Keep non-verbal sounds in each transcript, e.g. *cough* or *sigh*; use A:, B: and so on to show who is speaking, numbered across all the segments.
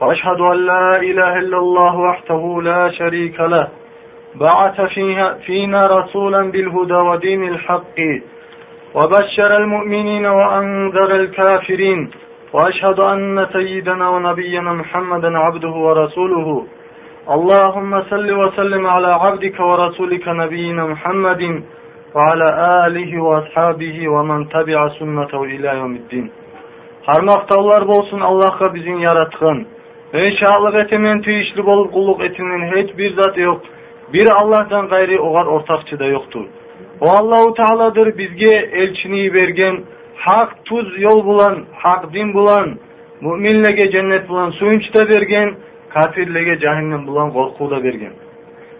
A: وأشهد أن لا إله إلا الله وحده لا شريك له بعث فيها فينا رسولا بالهدى ودين الحق وبشر المؤمنين وأنذر الكافرين وأشهد أن سيدنا ونبينا محمدا عبده ورسوله اللهم صل وسلم على عبدك ورسولك نبينا محمد وعلى آله وأصحابه ومن تبع سنته إلى يوم الدين Harmaktavlar bolsun Allahqa bizim yaratkın. Ve şahlık etinden tüyüşlü bolup kulluk etinin hiç bir zat yok. Bir Allah'tan gayri oğar ortakçı da yoktur. O Allahu Teala'dır bizge elçini bergen, haq tuz yol bulan, hak din bulan, müminlege cennet bulan suyunç da bergen, kafirlege cehennem bulan korku da bergen.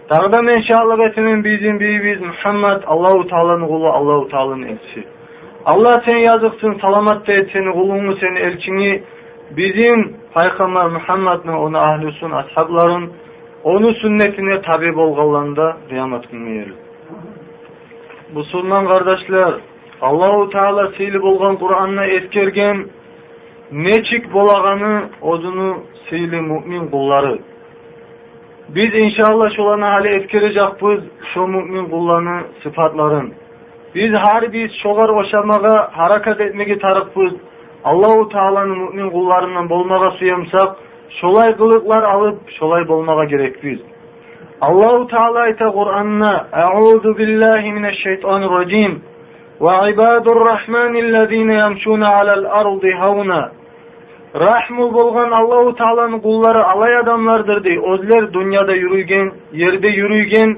A: Dağda men şahlık etinden bizim beyimiz Allahu Teala'nın kulu Allahu Teala'nın elçisi. Allah seni yazıksın, salamat da et seni, kulunu seni, elçini, bizim Peygamber Muhammed'in onu ahlüsün, ashabların, onun sünnetine tabi bolğallanda kıyamet günü yerim. Musulman kardeşler, Allah-u Teala seyli bolğan Kur'an'ına etkergen, nechik bolagany odunu seyli mümin kulları. Biz inşallah şolana hali etkirecekpiz şu mümin kullarını sıfatların. Biz her biz şolar oşamağa harakat etmegi tarafız. Allahu Teala'nın mümin kullarından bolmağa suyamsak, şolay kılıklar alıp şolay bolmağa gerekliyiz. Allahu Teala ayta Kur'an'ına Euzu billahi mineşşeytanirracim ve ibadurrahmanillezine yamşuna alel ardı havna Rahmul bolgan Allahu Teala'nın kulları alay adamlardır dey. Özler dünyada yürüygen, yerde yürüygen,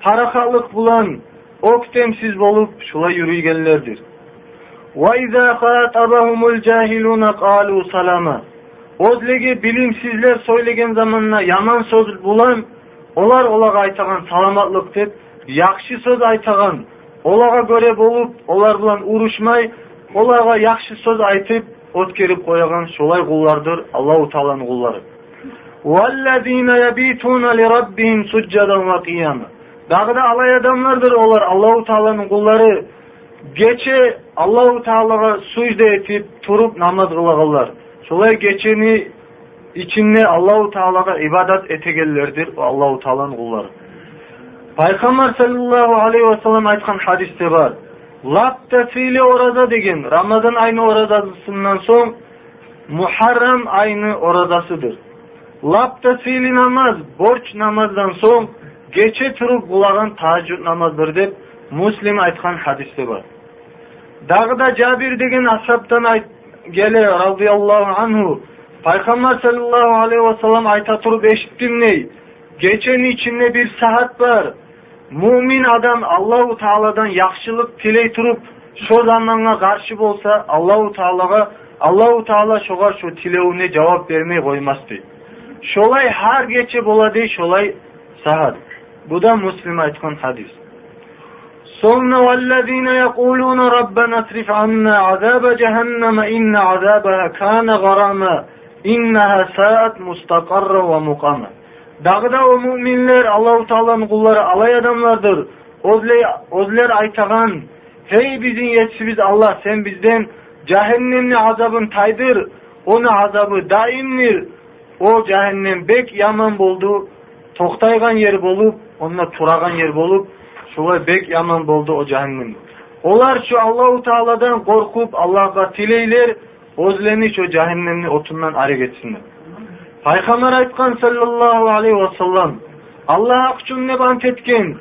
A: harakalık bulan, октемсиз болуп шулай салама. Одилеги билимсиздер сойлеген заманына яман сөз булан, олар олага айтаган саламатлык деп, яхшы сөз айтаган, олага көре болуп, олар билан урушмай, оларга яхшы сөз айтып, өткөрүп кояган шулай куллардыр Аллаһу Тааланын куллары. ябитуна يَبِيتُونَ لِرَبِّهِمْ ва وَقِيَامًا Daha da alay adamlardır olar. Allahu Teala'nın kulları geçe Allahu Teala'ya sucde etip turup namaz kılagırlar. Şolay geçeni içinde Allahu Teala'ya ibadet ete gelirdir etegellerdir Allahu Teala'nın kulları. Peygamber sallallahu aleyhi ve sellem aytkan hadiste var. Latta fiili orada degen Ramazan ayını oradasından son, Muharrem ayını oradasıdır. Latta fiili namaz, borç namazdan son kecha turib o'lagan tahajjud namozdir deb muslim aytgan hadisda bor dag'da jabir degan ashobdan gali roziyallohu anhu Peygamber payg'ambar sollallohu alayhi vasallam ayta eşittim ney? kechaning ichinde bir saat bor mo'min odam allohu taolodan yaxshilik tilay turib shu zamonga qarshi bo'lsa allohu taologa allohu taolo şu shu tilovini javob bermay qo'ymasdi sholay har kecha bo'ladi şolay sahat bu da Müslim'e aytgan hadis. Sonra vellezine yekulune rabbena asrif anna azabe cehenneme inne azabeha kana garama inneha saat mustakarra ve mukame. Dağda o müminler Allahu Teala'nın kulları alay adamlardır. Özler aytagan Hey bizim yetişimiz Allah sen bizden cehennemli azabın taydır. Onun azabı daimdir. O cehennem bek yaman buldu. Toktaygan yer bulup. Onlar turagan yer bolup şuva bek yaman boldu o cehennem. Olar şu Allahu Teala'dan korkup Allah'a tileyler özlerini şu cehennemli otundan arı geçsinler. Paygamber aytkan sallallahu aleyhi ve sellem Allah üçün ne bant etken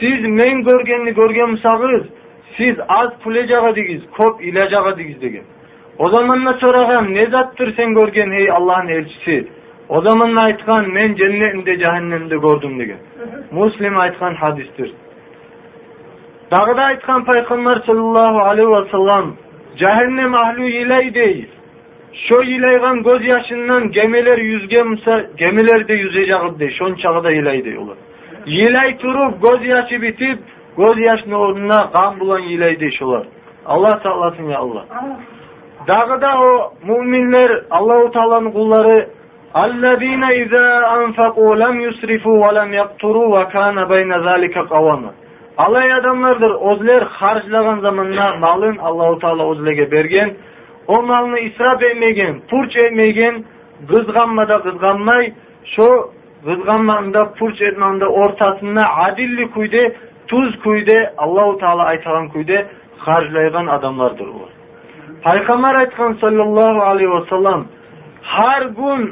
A: siz men görgenini görgen misagız siz az pulecaga digiz kop ilacaga digiz degen. O zaman ne soragan ne zattır sen görgen hey Allah'ın elçisi o zamanlar aytgan men jannatni jahannamda ko'rdim degan. *laughs* Muslim aytgan hadisdir. Dağda aytgan payg'ambar sollallohu alayhi vasallam jahannam ahli ilay değil. Şu ilaygan göz yaşından gemiler yüzge müsa, gemiler de yüzecek de, şon çağda ilay diyorlar. Yilay *laughs* turup, göz yaşı bitip, göz yaşının ornuna kan bulan yilay deyişolar. Allah sallasın ya Allah. da o müminler, Allah-u Teala'nın kulları الذين إذا أنفقوا لم يسرفوا ولم يقتروا وكان بين ذلك قواما алай адамдардыр өзлер харжлаган заманда малын аллаху таала өзлерге берген ол малны исрап эмеген пурч эмеген кызганма да кызганмай шо кызганмаганда пурч этмаганда ортасына адилли күйде туз күйде аллаху таала айтаган күйде харжылайган адамдардыр улар пайгамбар айткан саллаллаху алейхи вассалам һәр күн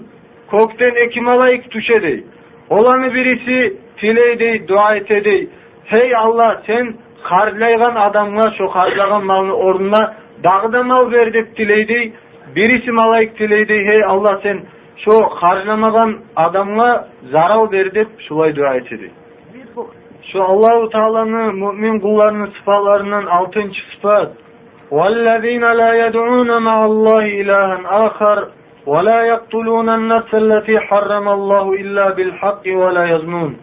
A: kokten ekimalayık tuşedey. Olanı birisi tileydey, dua etedey. Hey Allah sen harlaygan adamına, çok harlagan malını oruna dağda mal ver dep tileydey. Birisi malayık tileydey. Hey Allah sen şu harlamagan adamına zaral ver dep şulay dua etedey. Şu Allahu Teala'nın mümin kullarının sıfalarından altıncı sıfat. وَالَّذ۪ينَ لَا يَدْعُونَ مَعَ اللّٰهِ اِلٰهًا آخَرٍ ولا يقتلون النفس التي حرم الله إلا بالحق ولا يزنون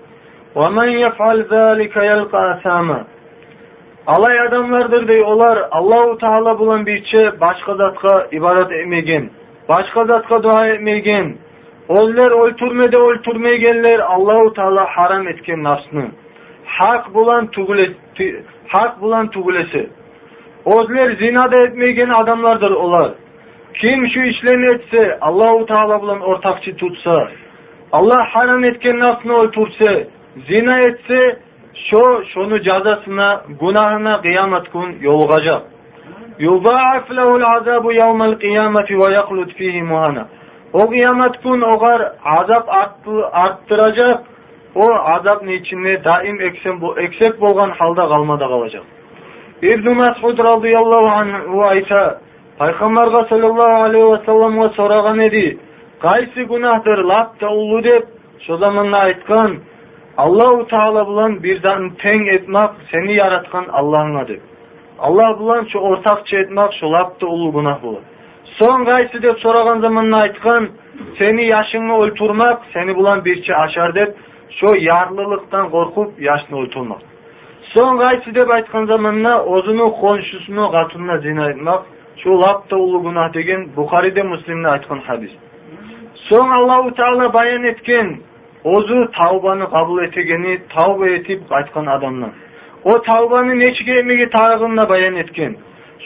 A: ومن يفعل ذلك يلقى أثاما Alay adamlardır dey Allah-u Teala bulan birçe başka zatqa ibarat etmegen. Başka zatqa dua etmegen. Onlar öltürmede Allah-u Teala haram etken nafsını. Hak bulan tugule hak bulan tugulesi. Onlar zinada etmegen adamlardır olar. Kim şu işlemi etse, Allahu Teala bilan ortakçı tutsa, Allah haram etken aslına otursa, zina etse, şu şunu cazasına, günahına kıyamet gün yolgacak. Yudaaf lehul azabu yevmel kıyameti ve yaklut fihi muhana. O kıyamet gün ogar azap arttıracak, o azabın içinde daim eksen, eksek bolgan halda kalmada kalacak. İbn-i Mesud radıyallahu anh ayta, пайғамбарға саллаллаху алейхи уассаламға сұраған еді қайсы күнәһтір лап улы деп шо заманда айтқан аллау тағала бір бирдан тең етмақ сені яраткан аллаңа деп алла билан ортақ ортакча етмақ шо лапты улуу гунах болады соң қайсы деп сұраған заманда айтқан сені яшыңны өлтүрмак сені билан бірші ашар деп шо ярлылықтан қорқып яшны өлтірмақ соң қайсы деп айтқан заманда өзүнүн конушусуна қатынына зина этмак Şu lapta ulu günah degen Buxaride Müslimde aytkan hadis. Son Allah-u Teala bayan etken ozu tawbany kabul etegeni, tawba etip aytkan adamdan. O tawbany nechige emigi tarygynda bayan etken.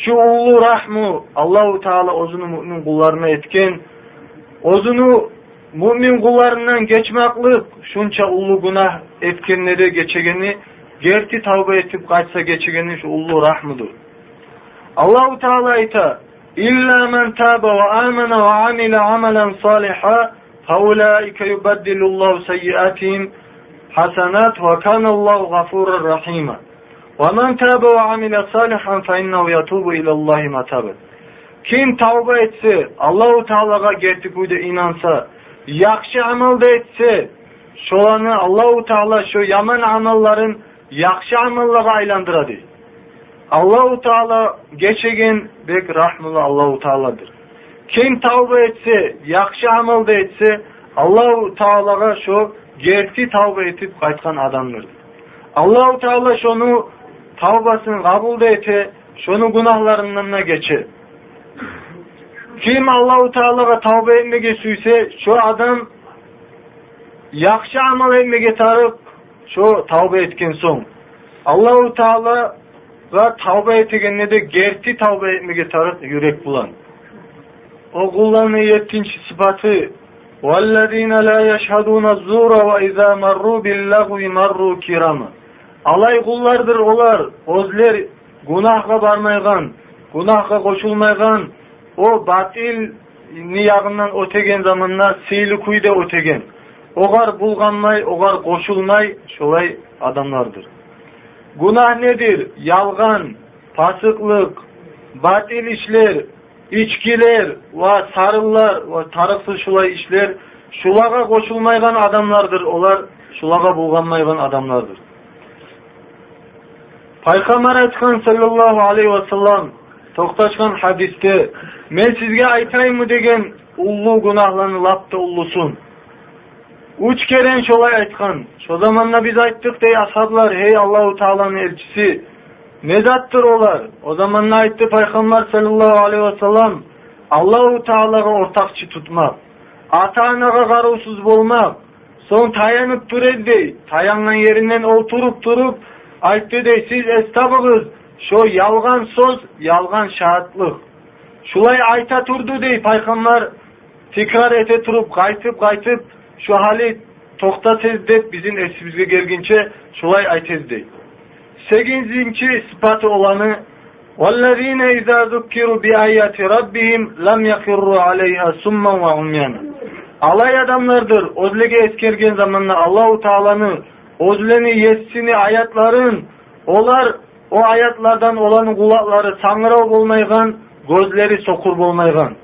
A: Şu ulu rahmu Allah-u Teala ozunu mümin kullarına etken. Ozunu mümin kullarından geçmeklik şunça ulu günah etkenlere geçegeni, gerti tawba etip kaçsa geçegeni şu ulu rahmudur. Allahu Teala ayta: "İlla men tabe ve amene ve amile amelen salihan, faulaike yubeddilullahu seyyiatihim hasenat ve kanallahu gafurur rahim." Ve men tabe ve amile salihan fe innehu yetubu ilallahi matabe. Kim tavba etse, Allahu Teala'ya gerçeküde inansa, yaxşı amal da etse, şolanı Allahu Teala şu yaman amalların yaxşı amallara aylandıradı. Allahu Teala geçegen bek rahmlı Allahu Teala'dır. Kim tavbe etse, yaxşı amalda etse Allahu Teala'ga şu gerti tavbe etip kaytkan adamdır. Allahu Teala şonu tavbasını kabul ete, şonu günahlarından geçe. Kim Allahu Teala'ga tavbe etmege süyse, şu adam yaxşı amal etmege tarıp, şu tavbe etken son. Allahu Teala va tavba de gerti tavba etmege tarif yürek bulan. O kulların еттінші sıfatı وَالَّذ۪ينَ لَا يَشْهَدُونَ الزُّورَ وَاِذَا مَرُّوا بِاللَّغُوِ مَرُّوا كِرَمَ Алай kullardır олар, ozler бармайған, koşulmaygan, o batil niyagından өтеген zamanlar сейлі kuyda өтеген. Оғар bulganmay, оғар koşulmay, adamlardır. Günah nedir? Yalgan, fasıklık, batil işler, içkiler ve sarıllar ve tarıksız şulay işler şulaga koşulmayan adamlardır. Olar şulaga bulganmayan adamlardır. Paygamber aytkan sallallahu aleyhi ve sellem toktashgan hadiste men sizge aytayım mı degen ullu günahlarını lapta ullusun. Uç keren şola aytkan. Şu zamanla biz aittık dey ashablar hey Allahu Teala'nın elçisi. Ne dattır olar? O zamanla ayttı Peygamber sallallahu aleyhi ve sellem. Allahu Teala'ga ortakçı tutmak. Ata-anaga garusuz bolmak. Son tayanıp dured dey. tayanın yerinden oturup durup aytdı dey siz estabıgız. şu yalgan söz, yalgan şahatlık. Şulay ayta turdu dey Peygamber tekrar ete turup, kaytıp kaytıp şu hali tokta tezdet bizim esimizge gelginçe şulay ay tezdey. Seginzinki sıfatı olanı وَالَّذ۪ينَ اِذَا ذُكِّرُوا بِآيَاتِ رَبِّهِمْ لَمْ يَخِرُّوا عَلَيْهَا سُمَّا وَعُمْيَانًا Alay adamlardır. Özlege eskergen zamanla Allahu Teala'nın özleni yetsini ayatların olar o ayatlardan olan kulakları sangra bulmaygan, gözleri sokur bulmaygan.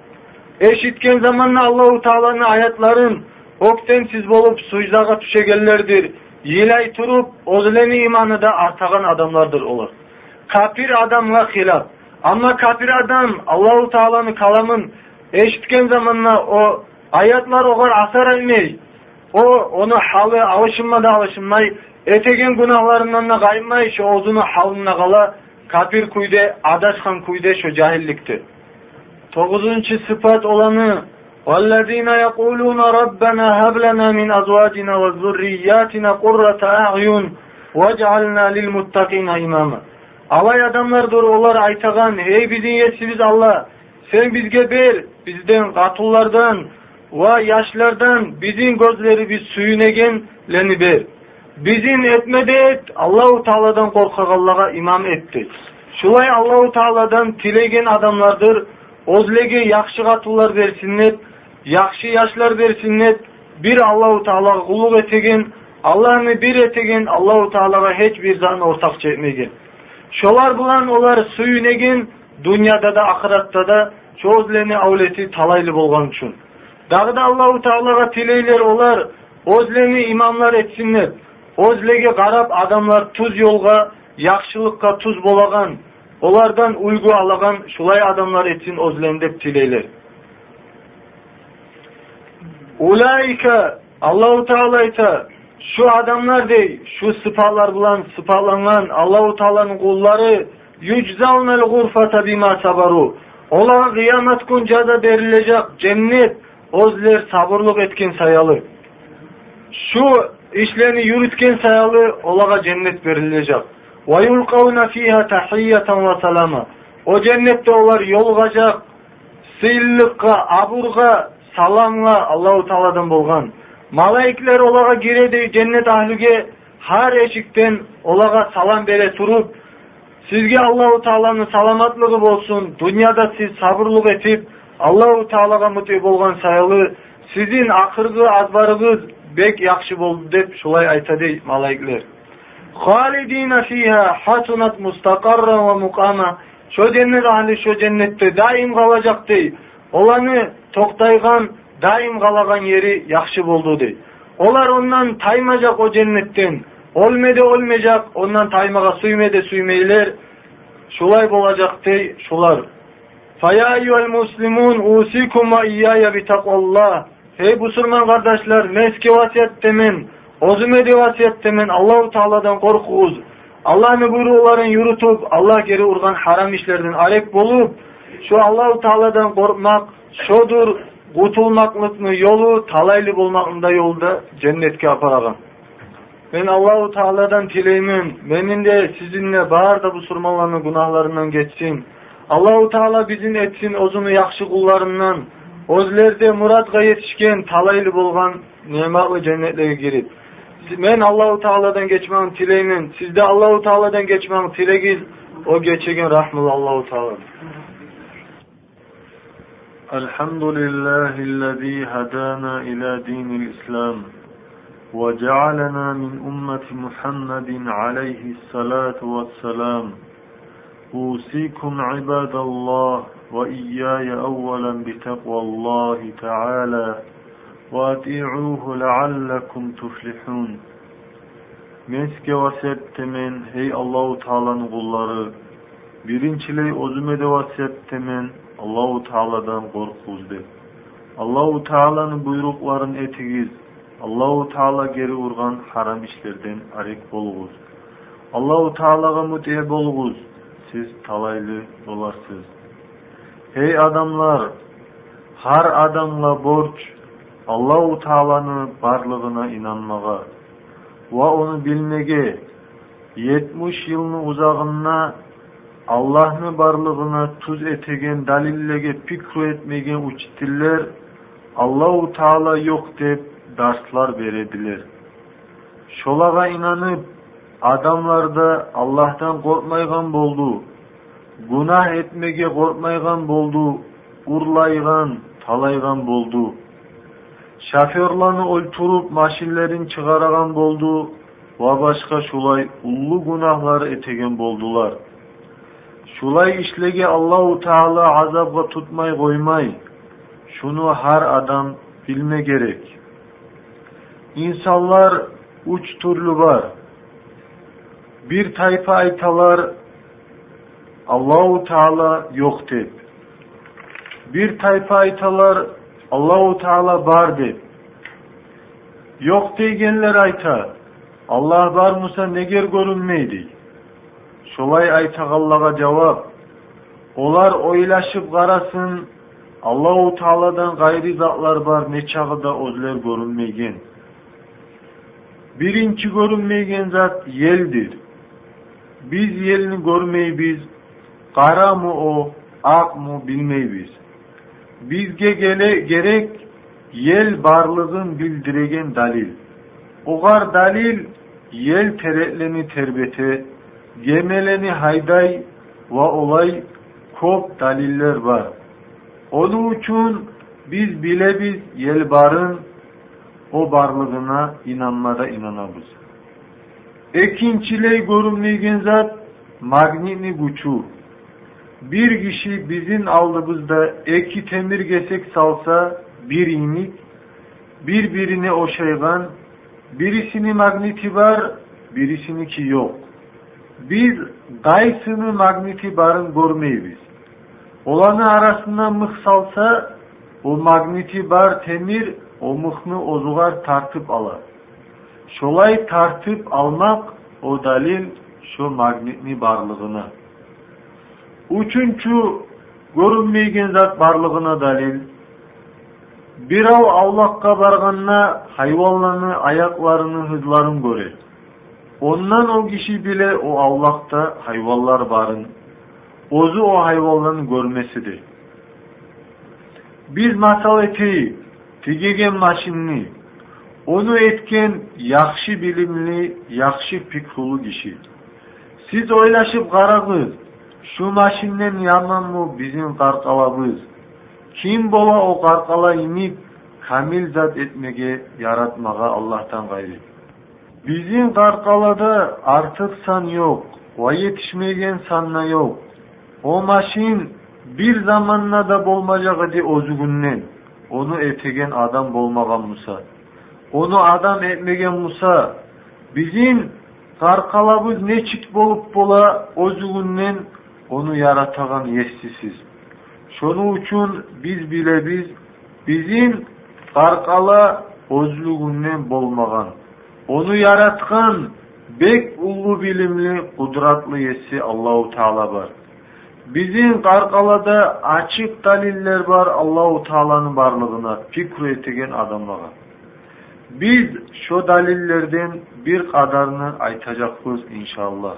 A: Eşitken zamanla Allahu Teala'nın ayatların oktensiz bolup sucdağa tüşegenlerdir. Yilay turup ozleni imanı da artagan adamlardır olur. Kapir adamla hilaf. Ama kapir adam Allahu Teala'nın kalamın eşitken zamanla o ayetler o kadar asar emey. O onu halı alışınma da alışınmay. Etegen günahlarından da kaymay. Şu odunu halına kala kapir kuyde adaşkan kuyde şu cahilliktir. Toğuzuncu sıfat olanı والذين يقولون ربنا هب لنا من أزواجنا وذرياتنا قرة أعين وجعلنا للمتقين إماما Alay adamlardır onlar aytagan ey bizi yetsiz Allah sen bizge ber bizden katullardan ve yaşlardan bizim gözleri biz suyunegen leni ber. Bizim etmede et Allahu Teala'dan korkak Allah'a imam etti. Şulay Allahu Teala'dan tilegen adamlardır ozlege yakşı katullar versinler yaxshi yoshlar bersinnet bir allohu taologa ulug' etegen allohni bir etegen allohu taologa hech bir zan o'rtoq chekmegin shular bilan ular suyunegin dunyoda da oxiratda da cho'zleni avleti talayli bo'lgan uchun dag'da allohu taologa tilaylar ular o'zleni imomlar etsinler o'zligi qarab odamlar tuz yo'lga yaxshilikqa tuz bo'lagan ulardan ulgu alagan shulay odamlar etsin o'zleni deb tilaylar Ulaika Allahu teala Teala'yta şu adamlar değil, şu sıfalar bulan, sıfalanan Allahu Teala'nın kulları yüczavnel gurfata bima sabaru. Ola kıyamet kuncada verilecek cennet ozler sabırlık etkin sayalı. Şu işlerini yürütken sayalı olağa cennet verilecek. Ve yulkavne fiha tahiyyeten ve salama. O cennette olar yolgacak, sıyıllıkka, aburga, саламға аллау тағаладан болған малайкілер олаға киреді жәннет ахліге һәр ешіктен оларға салам бере тұрып сізге аллау тағаланың саламатлығы болсын дүнияда сіз сабырлық етіп аллау таалаға мүтей болған сайлы сіздің ақырғы азбарыңыз бек яқшы болды деп шулай айтады малайкілер халидина фиха хасунат мустақарра ва шо жәннет шо жәннетте дайым қалажақ оланы токтойгон daim kalagan yeri яхшы болду дейт Olar ondan таймажак o cennetten olmedi olmayacak ondan таймага сүймеде сүймейлер шулай болажак дей шулар فَيَا اَيُّهَا الْمُسْلِمُونَ اُوسِكُمْ وَاِيَّايَ بِتَقْوَ اللّٰهِ Ey musulman kardeşler, meski vasiyet min, ozumedi vasiyet min, Allah-u Teala'dan korkuğuz. Allah'ın buyruğuların yürütüp, Allah geri urgan haram işlerden arek bulup, şu Allah-u Teala'dan korkmak, şodur kurtulmaklık mı yolu talaylı bulmakında yolda cennetke apararım. Ben Allahu Teala'dan dileğimim. Benim de sizinle bağır da bu surmalarının günahlarından geçsin. Allahu Teala bizim etsin ozunu yaxşı kullarından. Özlerde muradga yetişken talaylı bulgan nimetli cennetlere girip. Ben Allahu Teala'dan geçmem dileğimin. Sizde Allahu Teala'dan geçmem dileğiz. O geçegen rahmul Allahu Teala. الحمد لله الذي هدانا إلى دين الإسلام وجعلنا من أمة محمد عليه الصلاة والسلام أوصيكم عباد الله وإياي أولا بتقوى الله تعالى وأطيعوه لعلكم تفلحون وسبت من هي الله تعالى kulları. Birinçiliği özüme de vasiyettemin Аллау Тааладан қорқуыз деп Аллау Тааланың бұйрықларын етігіз Аллау Таала кері ұрған харам ішлерден арек болуғыз Аллау Таалаға мүте болуғыз сіз талайлы боласыз. Хей адамдар, Хар адамға борч Аллау Тааланы барлығына инанмаға ва оны білмеге 70 жылның ұзағына Allah'ın barlığına tuz etegen, dalillege pikru etmegen uçitiller, u Teala yok de darslar verediler. Şolaga inanıp adamlarda Allah'tan korkmaygan boldu. Günah etmege korkmaygan boldu. Urlaygan, talaygan boldu. Şaförlarını öltürüp maşinlerin çıkaragan boldu. Va başka şulay ullu günahlar etegen boldular.'' Şulay işlege Allahu Teala azaba tutmay koymay. Şunu her adam bilme gerek. İnsanlar uç türlü var. Bir tayfa aytalar Allahu Teala yok deyip. Bir tayfa aytalar Allahu Teala var deyip. Yok degenler ayta. Allah var Musa neger görünmeydi. Şolay Ayçağallağa cevap, olar oylaşıp karasın Allah-u Teala'dan gayri zatlar var, ne çağı da özler görünmeygen. Birinci görünmeygen zat yeldir. Biz yelini görmeyi biz, qara mı o, ak mı bilmeyi biz. Bizge gele, gerek yel varlığın bildiregen dalil. Ogar dalil, yel teretleni terbete, gemeleni hayday ve olay kop daliller var. Onun için biz bile biz yelbarın o varlığına inanmada inanabız. Ekinçiley görünmeyen zat magnini buçu. Bir kişi bizim aldığımızda eki temir gesek salsa bir inik, birbirine o şeygan, birisini magneti var, birisini ki yok. Biz gaysını magniti barın görmeyiz. Olanı arasında mıh salsa, o magniti bar temir, o mıhını ozugar tartıp alar. Şolay tartıp almak, o dalil şu magnitni barlığına. Üçüncü, görünmeygen zat barlığına dalil. bir Birov avlakka barganına hayvanlarını, ayaklarını hızların görür. Ondan o kişi bile o Allah'ta hayvanlar varın. Ozu o hayvalların görmesidir. Bir masal eteği, tigegen maşinli, onu etken yakşı bilimli, yakşı fikrulu kişi. Siz oylaşıp karagız, şu maşinden yaman mı bizim karkalabız? Kim bola o karkala inip, kamil zat etmege, yaratmaga Allah'tan gayrı. Bizim Karkala'da artık san yok. Va yetişmeyen sanna yok. O maşin bir zamanla da bolmaca gidi ozgunlen. Onu etegen adam bulmagan Musa. Onu adam etmegen Musa. Bizim Karkalabız neçit bolup bola ozgunlen onu yaratagan yestisiz. Şonu uçun biz bile biz bizim Karkala ozlugunlen bulmagan. Onu yaratkan, bek ulu bilimli, kudratlı yesi Allahu Teala var. Bizim qarqalada açık daliller var Allahu Teala'nın varlığına fikr etegen adamlara. Biz şu dalillerden bir kadarını aytacakız inşallah.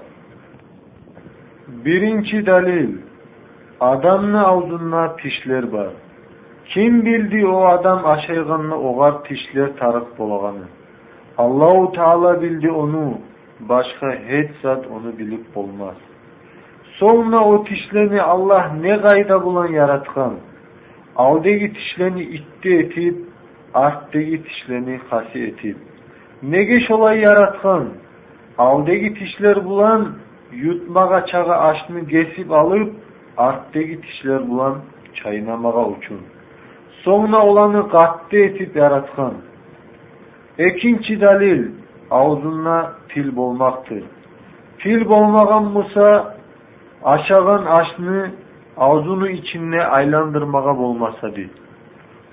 A: Birinci dalil adamın avzuna pişler var. Kim bildi o adam aşaygınlı oğar pişler tarık bolğanı. Allahu Teala bildi onu. Başka hiç zat onu bilip olmaz. Sonra o tişleni Allah ne gayda bulan yaratkan. Aldegi tişleni itti etip, arttegi tişleni kasi etip. Ne geç olay yaratkan. Aldegi tişler bulan yutmaga çaga aşını kesip alıp, arttegi tişler bulan çaynamaga uçun. Sonra olanı gattı etip yaratkan. Ekinci dalil avzunla pil bulmaktır. Pil bolmagan Musa aşağın aşını avzunu içinde aylandırmağa bolmasa di.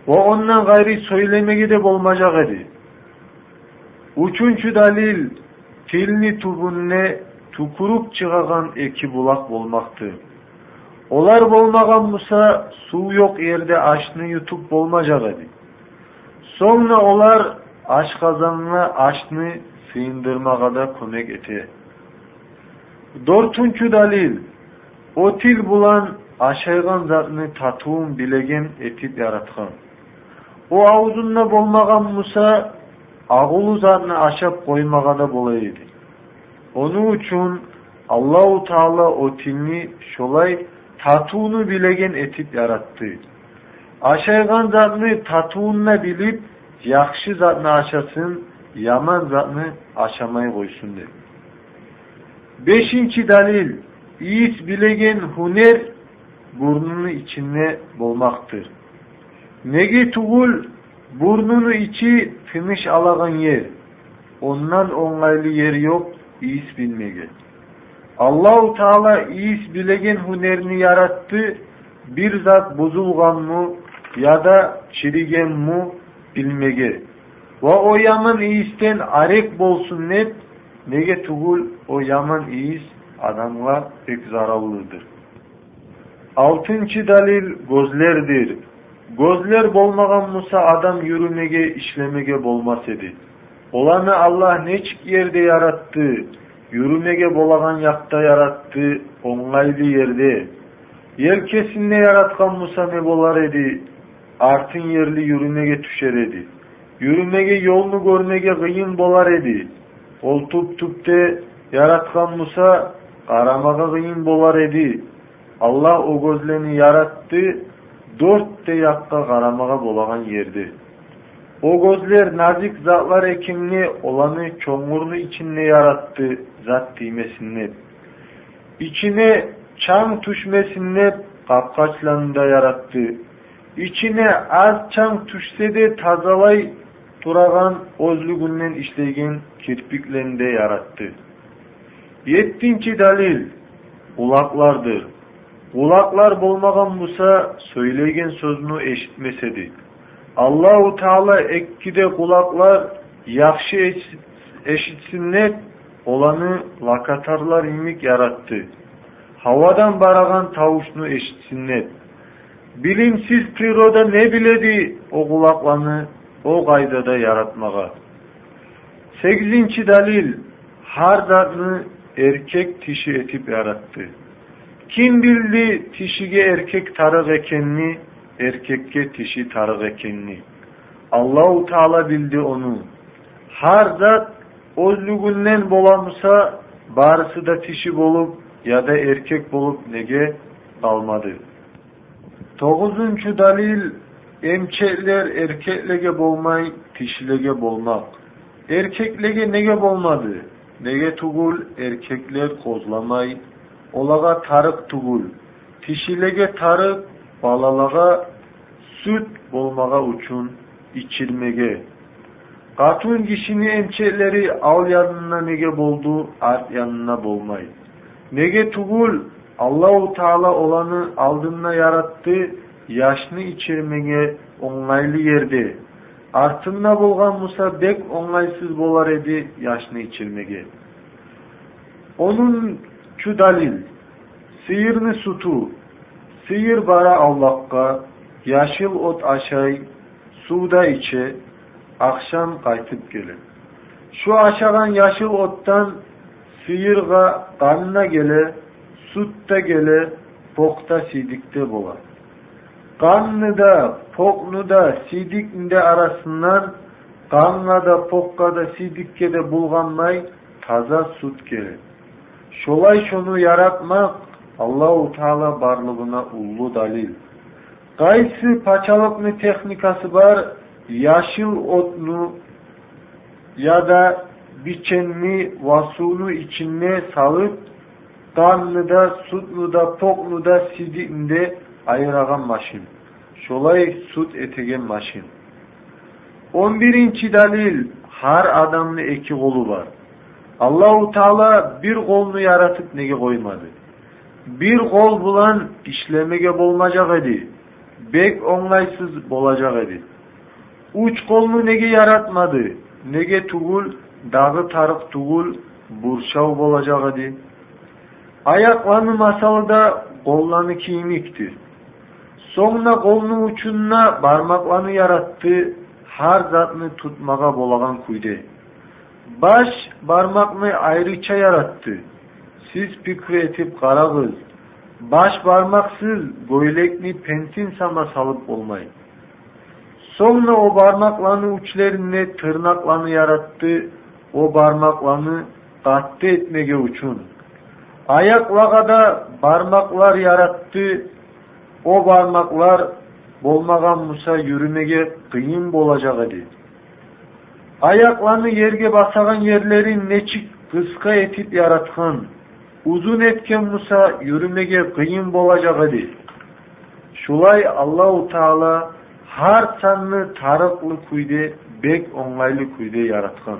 A: O ondan gayri söylemeye de bolmacak idi. Üçüncü dalil pilni tubunne tukurup çıkagan iki bulak bolmaktır. Olar bolmagan Musa su yok yerde aşını yutup bolmacak idi. Sonra olar ashqazonni ashni suyundirmag'ada kunuk eti dortunchu dalil o'til bilan ashaygan zatni tatuun bilagin etib yaratgan u avzunda bo'lmagan musa ag'ulu zatni ashab qo'ymag'ada bo'lar edi o'ning uchun allohu taolo o'tilni shulay tatuuni bilagin etib yaratdi ashaygan zatni tatuunna bilib yaxshi zatını aşasın, yaman zatını ashamay qo'ysin dedi Beşinci dalil yiğit bilegen huner burnunu içinde bulmaktır. Negi tuğul burnunu içi tınış alağın yer. Ondan onaylı yer yok, iyis bilmege. Allahu Teala iyis bilegen hunerini yarattı. Bir zat bozulgan mı ya da çirigen mu bilmege. Ve o yaman iyisten arek bolsun net nege tugul o yaman iyis adamla pek zararlıdır. Altıncı dalil gözlerdir. Gözler bolmagan Musa adam yürümege işlemege bolmaz edi. Olanı Allah neçik yerde yarattı. Yürümege bolagan yakta yarattı. Onlaylı yerde. Yer kesinle yaratkan Musa ne bolar edi artın yerli yürümege tüşer edi. Yürümege yolunu görmege gıyın bolar edi. Oltup tüpte yaratkan Musa aramaga gıyın bolar edi. Allah o gözleni yarattı, dört de yakka karamaga bolagan yerdi. O gözler nazik zatlar ekimli olanı çomurlu içinde yarattı zat dimesinle. İçine çam tuşmesinle kapkaçlanında yarattı içine az çam tuşse de tazalay duragan özlügünden işlegen kirpiklerinde yarattı. Yettinci dalil kulaklardır. Kulaklar bulmagan Musa söyleyen sözünü eşitmesedi. Allah-u Teala ekkide kulaklar yakşı eşitsinler olanı lakatarlar imik yarattı. Havadan baragan tavuşunu eşitsinler bilimsiz priroda ne biledi o kulaklarını o gaydada yaratmağa. Sekizinci dalil hardarını erkek tişi etip yarattı. Kim bildi tişige erkek tarık ekenini, erkekke tişi tarık ekenini. Allahu Teala bildi onu. Hardat özlüğünden bolamsa barısı da tişi bulup ya da erkek bulup nege almadı. To'qqizinchi dalil emchaklar erkaklarga bulmay, kishilarga bulmak. Erkaklarga nege bulmadı? Nega tugul Erkekler kozlamay, olaga tarık tugul, kishilarga tarık, balalaga süt bulmaga uçun, ichilmege. Katun kishini emchakleri al yanına nega bo'ldu, art yanına bulmay. Nega tugul Аллаху Таала оланы алдына яратты, яшны ичермеге оңайлы ерде. Артымна болған Муса бек оңайсыз болар еді яшны ичермеге. Оның чу далил, сиырны суту, сиыр бара Аллахқа, яшыл от ашай, суда ичи, ақшам қайтып келі. Шу ашаған яшыл оттан сиырға қанына келі, sutta gele, pokta sidikte bola. Kanlıda, da, sidikinde arasından, da, da, pokkada, sidikkede bulganmay, taza sut gele. Şolay şonu yaratmak, u Teala barlığına ullu dalil. Qaysı paçalıklı teknikası var, yaşıl otunu ya da biçenini vasunu içine salıp Danlıda, Sutluda, Pokluda, Sidimde ayıragan maşin. Şolay sut etegen maşin. 11. dalil her adamın iki kolu var. Allahu Teala bir kolunu yaratıp nege koymadı. Bir kol bulan işlemege bolmacak edi. Bek onlaysız bolacak edi. Uç kolunu nege yaratmadı. Nege tugul, dağı tarık tugul, burçav bolacak edi. Ayaklarını masalda kollarını kiymiktir. Sonra kolunun uçuna parmaklarını yarattı, her zatını tutmağa bolagan kuydu. Baş parmakını ayrıça yarattı. Siz pikri etip karagız. baş parmaksız böylekni pentin sana salıp olmayın. Sonra o parmaklarını uçlarını tırnaklarını yarattı, o parmaklarını kattı etmeye uçun. Ayak vagada barmaklar yarattı. O barmaklar bolmagan Musa yürümege kıyın bolacak idi. Ayaklarını yerge basagan yerleri neçik kıska etip yaratkan. Uzun etken Musa yürümege kıyın bolacak idi. Şulay Allahu Teala har sanlı tarıklı kuyde bek onlaylı kuyde yaratkan.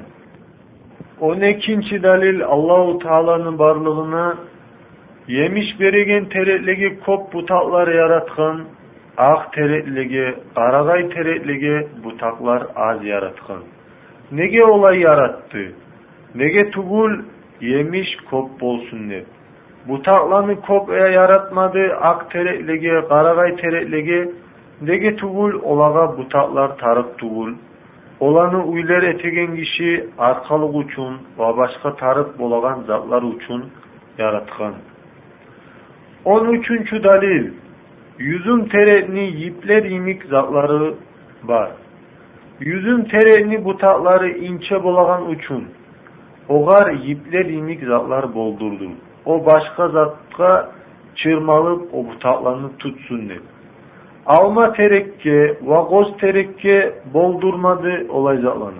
A: On ikinci delil Allahu Teala'nın varlığına yemiş berigen teretligi kop butaklar yaratkan, ak teretligi, qaragay teretligi butaklar az yaratkan. Nege olay yarattı? Nege tugul yemiş kop bolsun dep. Butaklarını kop e yaratmadı, ak teretligi, qaragay teretligi, nege tugul olaga butaklar tarıp tugul Olanı uylar etegen kişi arkalık uçun ve başka tarif bolagan zatlar uçun yaratkan. üçüncü dalil Yüzün terenni yipler imik zatları var. Yüzün terenni butakları ince bolagan uçun. Ogar yipler imik zatlar boldurdu. O başka zatka çırmalıp o butaklarını tutsun dedi. Avma terekki, vagoz terekki boldurmadı olacaklarını.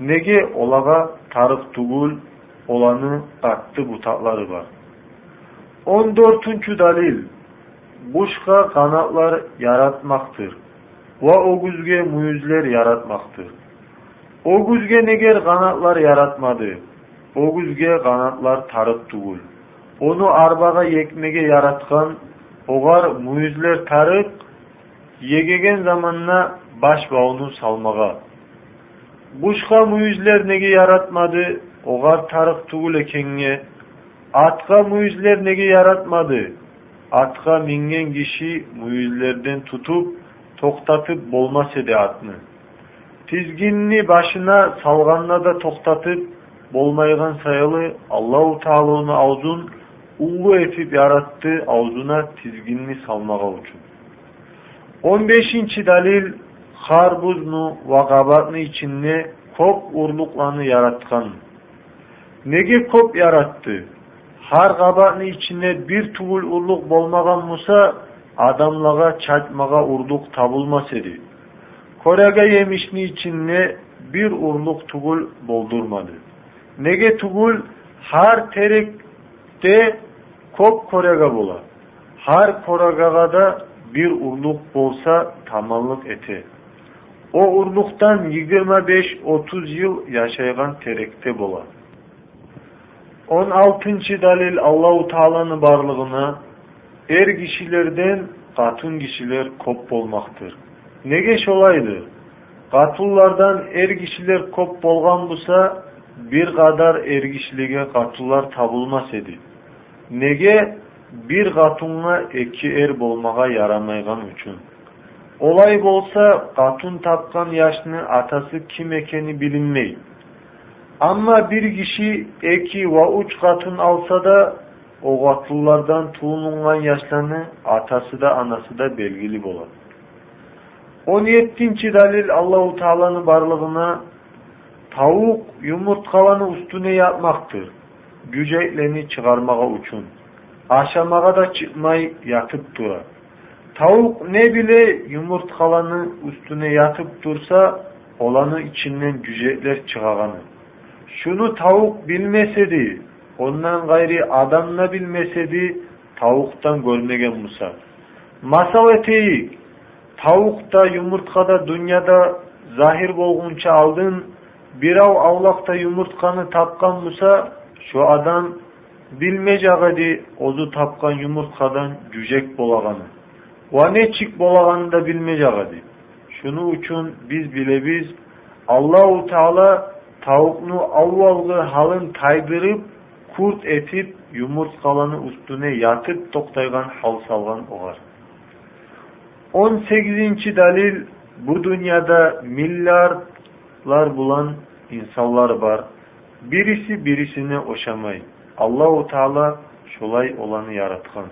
A: Nege olaga tarık tugul olanı attı tatları var. 14. dalil Buşka kanatlar yaratmaktır. Ve o güzge müyüzler yaratmaktır. O güzge neger kanatlar yaratmadı. O güzge kanatlar tarık tugul. Onu arbaga yekmege yaratkan, ogar müyüzler tarık, егеген заманына баш бауының салмаға бушка мүйізлер неге яратмады оғар тарық түгіл экеңе атка мүйізлер неге яратмады атка минген киши Мүйізлерден тұтып Тоқтатып болмас эди атны тизгинни башына Салғанна да тоқтатып болмайган сайылы аллау тааланын аузун улуу этип яратты аузуна тизгинни салмаға үчүн 15. dalil harbuznu ve gabatnu içinde kop urluklarını yaratkan. Nege kop yarattı. Har kabatını içinde bir tuvul urluk bolmagan Musa adamlara çatmaga urluk tabulmas edi. Koraga yemişni içinde bir urluk tugul boldurmadı. Nege tugul har terekte kop korega bula. Har koregada. da bir urluk bolsa tamamlık eti. O urlukdan 25-30 yıl yaşayan terekte bola. 16-cı dalil Allahu Taala'nın barlığına er kişilerden katın kişiler kop olmaktır. Ne geç olaydı? Katullardan er kişiler kop bolgan busa bir kadar er kişiliğe katullar tabulmas edi. Nege bir gatunla iki er bolmağa yaramayan üçün. Olay bolsa katun tapkan yaşını atası kim ekeni bilinmey. Amma bir kişi iki va üç katun alsa da o gatullardan tuğulungan yaşlarını atası da anası da belgili bolar. 17-ci dalil Allahu Taala'nın varlığına tavuk yumurtkalanı üstüne yapmaktır. Güceylerini çıkarmaya uçun. Aşamağa da çıkmay yatıp dura. Tavuk ne bile yumurtkalanın üstüne yatıp dursa olanı içinden cücekler çıkaganı. Şunu tavuk bilmesedi, ondan gayri adamla bilmesedi, tavuktan görmegen Musa. Masal eteği, tavukta, yumurtkada, dünyada zahir boğunça aldın, bir av avlakta yumurtkanı tapkan Musa, şu adam Bilmecagadi ozu tapkan yumurtkadan cücek bolaganı. Ve ne çık bolaganı da bilmecagadi. Şunu uçun biz bile biz Allah-u Teala tavuknu avvalgı halın taydırıp kurt etip yumurtkalanı üstüne yatıp toktaygan hal salgan oğar. 18. dalil bu dünyada milyarlar bulan insanlar var. Birisi birisini oşamay. Allahu Teala şolay olanı yaratgan.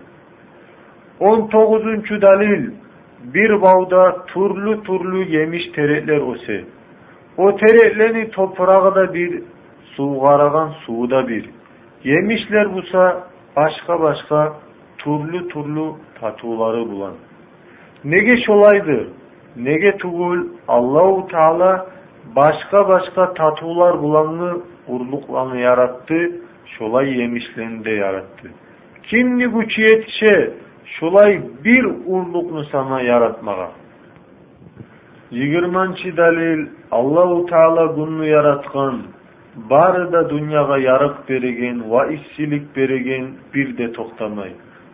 A: 19. dalil bir bavda turlu turlu yemiş teretler ose. O teretleni toprağı da bir, suğaragan suğu da bir. Yemişler busa başka başka turlu turlu tatuları bulan. Nege şolaydır, nege tugul Allahu Teala başka başka tatular bulanını urluklanı yarattı şolay yemişlerinde yarattı. Kimni bu yetişe şolay bir urluknu sana yaratmaya? Yigirmanchi dalil Allahu Teala bunnu yaratkan, bari da dünyaya yarık bergen va işçilik bergen bir de toktamay,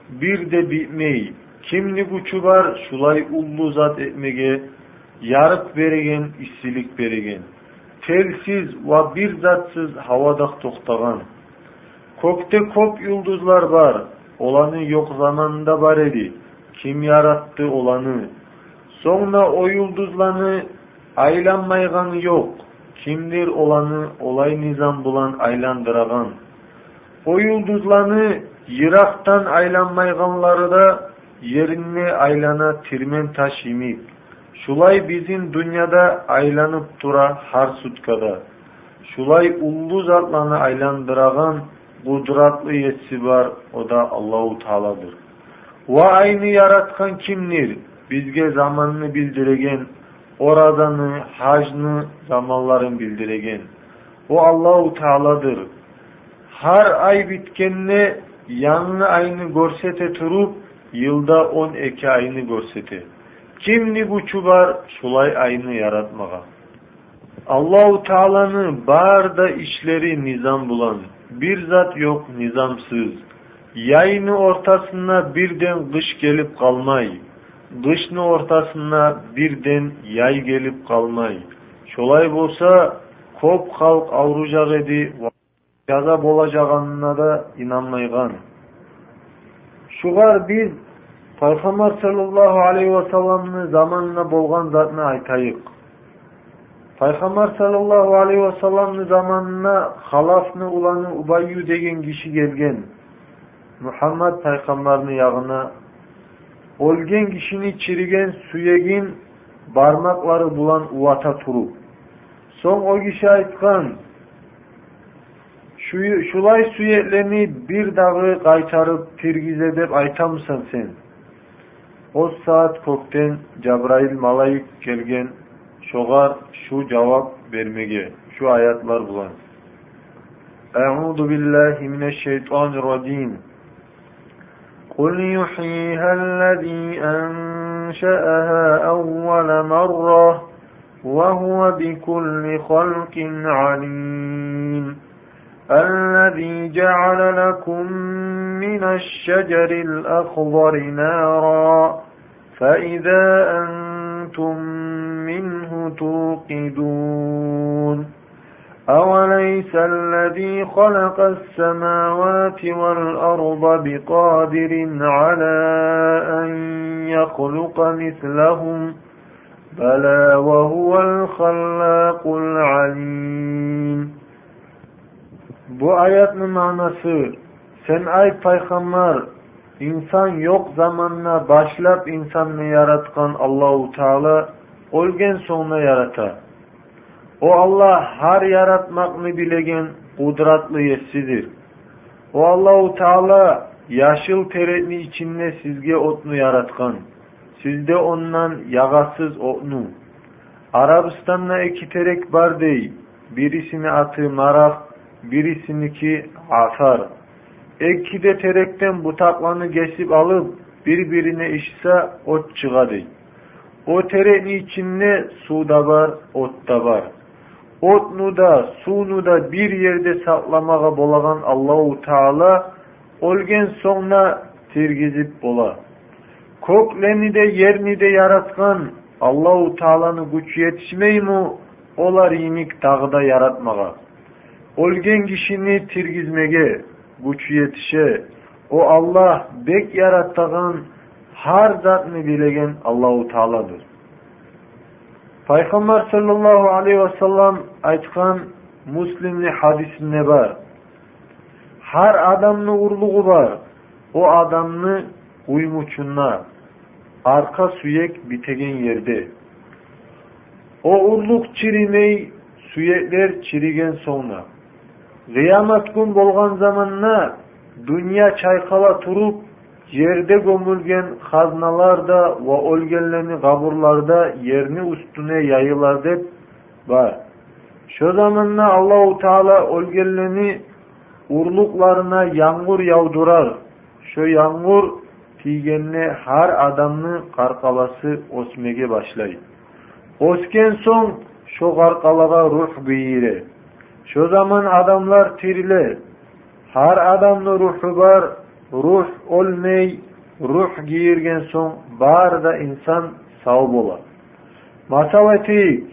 A: bir de bitmey. Kimli gücü var şulay ullu zat etmege yarık bergen, işçilik bergen. Telsiz ve bir zatsız havada toktagan. Kokte kop yıldızlar var. Olanı yok zamanda var edi. Kim yarattı olanı? Sonra o yıldızlanı aylanmaygan yok. Kimdir olanı olay nizam bulan aylandıragan. O yıldızlanı yıraktan aylanmayganları da yerine aylana tirmen taş imik. Şulay bizim dünyada aylanıp dura har sutkada. Şulay ullu zatlana aylandıragan kudratlı yetisi var. O da Allahu Teala'dır. Ve aynı yaratkan kimdir? Bizge zamanını bildiregen, oradanı, hacını, zamanların bildiregen. O Allahu Teala'dır. Her ay bitkenine yanlı ayını görsete turup, yılda on iki ayını görsete. Kimni bu çubar, sulay ayını yaratmağa. Allahu Teala'nın da işleri nizam bulan, bir zat yok nizamsız. Yayını ortasına birden kış gelip kalmay. Kışını ortasına birden yay gelip kalmay. Şolay bolsa kop halk avrucar edi. Yazap olacağına da inanmaygan. Şugar biz Peygamber sallallahu aleyhi ve sellem'in zamanına bolgan zatını aytayık. Peygamber sallallahu aleyhi ve sellem'in zamanına halafını ulanı Ubayyu degen kişi gelgen. Muhammed Peygamber'in yağına olgen kişini çirigen suyegin barmakları bulan uvata turup. Son o kişi aytkan şu, şulay suyetlerini bir dağı kaytarıp pirgize dep aytamsan sen. O saat kokten Jabrail malayık gelgen جواب şu cevap vermeye, şu ayetler bulan. Euzu billahi mineşşeytanirracim. قل يحييها الذي أنشأها أول مرة وهو بكل خلق عليم الذي جعل لكم من الشجر الأخضر نارا فإذا أنشأها كنتم منه توقدون أوليس الذي خلق السماوات والأرض بقادر على أن يخلق مثلهم بلى وهو الخلاق العليم Bu ayetin manası sen ey peygamber İnsan yok yo'q zamanna insanını insonni yaratgan allohu taolo sonuna yarata. O Allah her yaratmak mı bilegen, qudratli sizdir O allohu taolo yaşıl terini içinde sizge otunu yaratgan sizde ondan yag'asiz o'tni arabistonda ikki terak bardey birisini marak, birisini ki asar de terekten butaklarını kesip alıp birbirine işse ot çıkarır. O terenin içinde su da var, ot da var. Otnu da, sunu da bir yerde saklamağa bolagan Allahu Teala olgen sonra tirgizip bola. Kokleni de yerini de yaratgan Allahu Teala'nı güç yetişmeyi mu Olar inik dağda yaratmağa. Olgen kişini tirgizmege, güç yetişe, o Allah bek yarattığın har mı bilegen Allahu Teala'dır. Peygamber sallallahu aleyhi ve sellem aytkan Müslimli hadisinde var. Her adamın urluğu var. O adamını uymuçuna arka suyek bitegen yerde. O urluk çirimey suyekler çirigen sonra. qiyomat kun bo'lgan zamonda dunyo chayqala turib yerda ko'milgan xaznalarda va o'lganlarni qabrlarida yerni ustine yayilar deb bor shu zamonda allohu taolo o'lganlarni urluqlarına yomg'ir yağdırar. shu yomg'ir tiygenli har odamni qarqalasi osmege boshlaydi Osken so'ng shu karkalaga ruh biyiri. Şu zaman adamlar tirili. Har adamda ruhu var ruh olmey, ruh giyirgen son bar da insan sağ bolar. Masavati,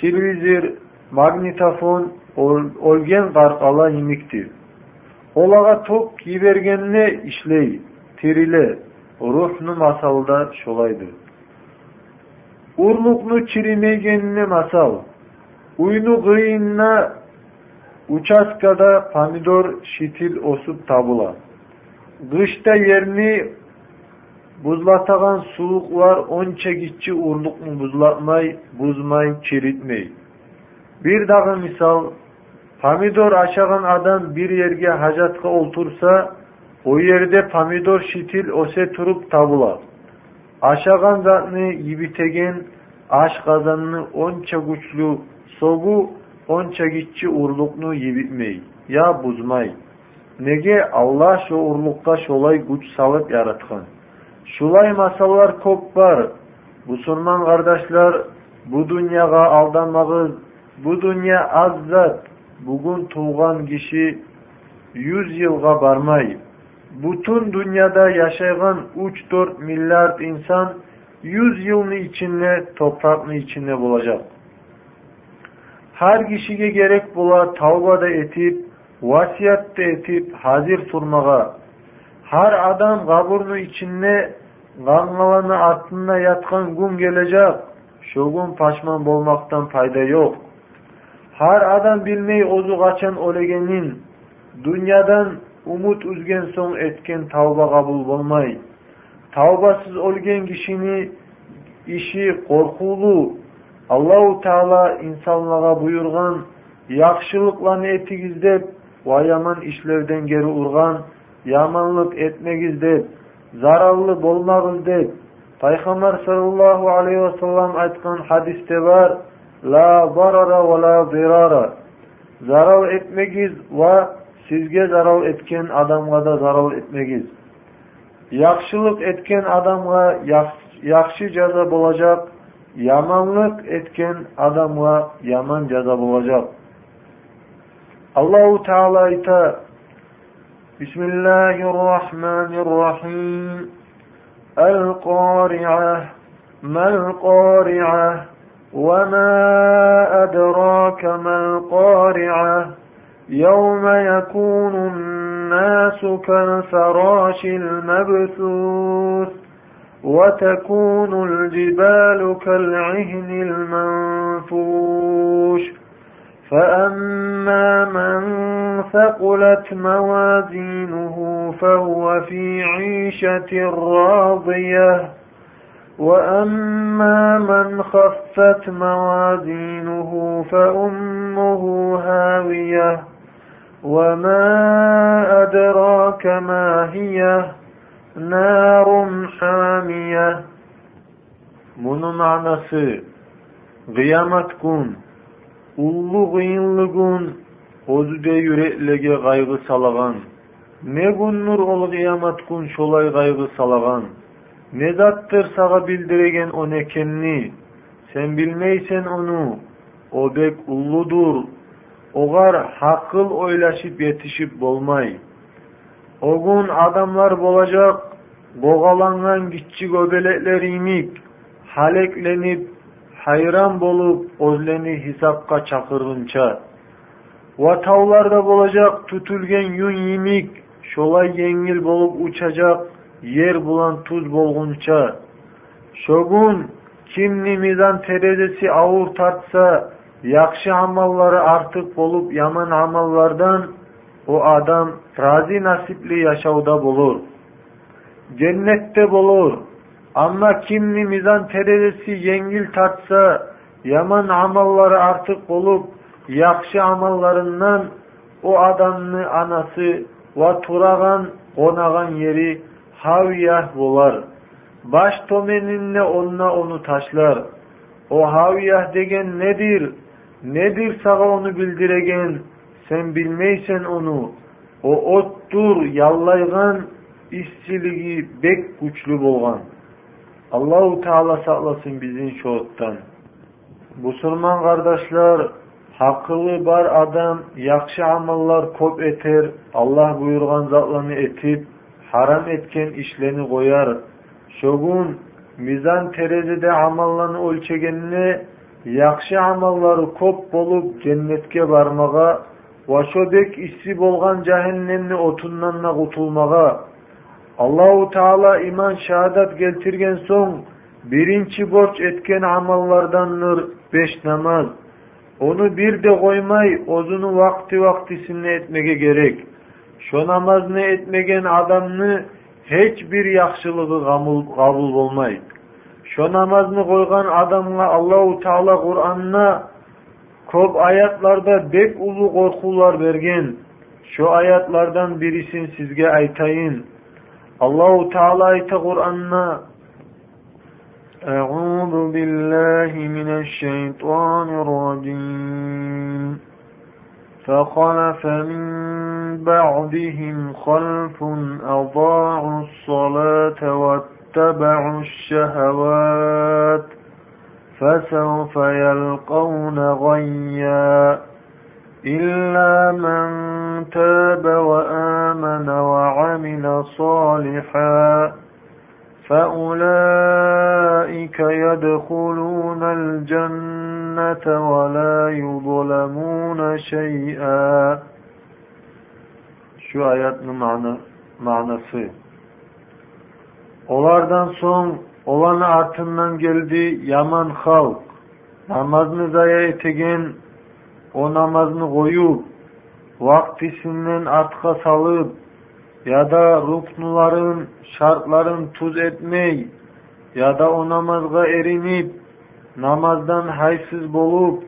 A: televizor, magnitofon olgen qarqala yimikdir. Olağa top kibergenle işley, tirili, ruhnu masalda şolaydır. Uрлукну чиримегенне masal uyunu гыйынна Uçaskada pomidor, şitil, osup, tabula. Kışta yerini buzlatagan suğuk var, on çekici urluk mu buzlatmay, buzmay, çiritmey. Bir daha misal, pomidor aşagan adam bir yerge hacatka oltursa, o yerde pomidor, şitil, ose turup tabula. Aşagan zatını yibitegen, aş kazanını onça güçlü sobu, onça gitçi urluknu yibitmey, ya buzmay. Nege Allah şu urlukka şolay güç salıp yaratkan. Şulay masallar kop var. Musulman kardeşler bu dünyaya aldanmağız. Bu dünya azzat. Bugün tuğan kişi yüz yılga barmay. Bütün dünyada yaşayan 3-4 milyar insan yüz yılın içinde toprağın içinde bulacak. har kishiga kerak bo'lar tavbada etib vasiyatda etib hazir turmaga har odam qaburni ichinni g'ang'alani artina yotgan kun kelajak shu kun pashmon bo'lmoqdan foyda yo'q har odam bilmay o'zi qachon o'laganin dunyodan umid uzgan so'ng etgan tavba qabul bo'lmay tavbasiz o'lgan kishini ishi qo'rquvli Алла таала инсанларға бұйырған яхшылыкларны этиңиз деп ва яман ишлерден кери урган яманлык этмегиз деп «Зараллы болмагыз деп пайгамбар саллаллаху алейхи вассалам айткан хадисте бар ла барара ва ла дирара зарал этмегиз ва сизге зарал эткен адамга да зарал этмегиз яхшылык эткен адамга жаза болажак yamanlık etken adamla yaman ceza bulacak. Allahu Teala ita Bismillahirrahmanirrahim el Kari'ah mel Kari'ah ve ma edrake mel Kari'ah yevme يوم nasu kel feraşil mebsus وتكون الجبال كالعهن المنفوش فأما من ثقلت موازينه فهو في عيشة راضية وأما من خفت موازينه فأمه هاوية وما أدراك ما هيه نَارٌ حَامِيَةٌ Bunun manası kıyamet gün, ullu kıyınlı gün, özüde yüreklege gaygı salağan. Ne gündür ol kıyamet gün şolay gaygı salagan, Ne zattır sağa bildiregen o nekenni. Sen bilmeysen onu. O bek ulludur. Ogar hakıl oylaşıp yetişip bolmay. O gün adamlar bolacak boğalangan gitçi göbeleklerini haleklenip hayran bolup özleni hesapka çakırınça. Vatavlarda bulacak tutulgen yun yimik, şolay yengil bolup uçacak yer bulan tuz bolgunça. Şogun kim nimidan teredesi ağır tartsa, yakşı amalları artık bolup yaman amallardan o adam razi nasipli yaşauda bulur.'' cennette bulur. Ama kim mizan terelesi yengil tatsa, yaman amalları artık olup, yakşı amallarından o adamını anası ve turagan, onagan yeri haviyah bular. Baş tomeninle onunla onu taşlar. O haviyah degen nedir? Nedir sana onu bildiregen? Sen bilmeysen onu. O ottur, yallaygan, işçiliği bek güçlü bolgan. Allahu Teala saklasın bizim şoğuttan. Müslüman kardeşler, hakkılı bar adam, yakşı amallar kop eter, Allah buyurgan zatlarını etip, haram etken işlerini koyar. Şogun, mizan terezide amallarını ölçegenini, yakşı amalları kop bolup cennetke barmaga, va şodek işsi bolgan cehennemni otundanna kutulmaga, Allahu Teala iman şahadat getirgen son birinci borç etken amallardandır beş namaz. Onu bir de koymay ozunu vakti vaktisinde etmege gerek. Şu namaz ne etmegen adamını hiçbir yaxşılığı kabul, kabul olmaydı. Şu namaz mı koygan adamla Allahu Teala Kur'an'ına Kob ayatlarda bek ulu korkular vergen. Şu ayatlardan birisin sizge aytayın. الله تعالى تقرأنا أعوذ بالله من الشيطان الرجيم فخلف من بعدهم خلف أضاعوا الصلاة واتبعوا الشهوات فسوف يلقون غيّا إلا من تاب وآمن وعمل صالحا فأولئك يدخلون الجنة ولا يظلمون شيئا Şu ayetin manı manası Onlardan son olan artından geldi yaman halk namazını zayi etegen o namazını koyup vaktisinden atka salıp ya da ruknuların şartların tuz etmey ya da o namazga erinip namazdan haysız bolup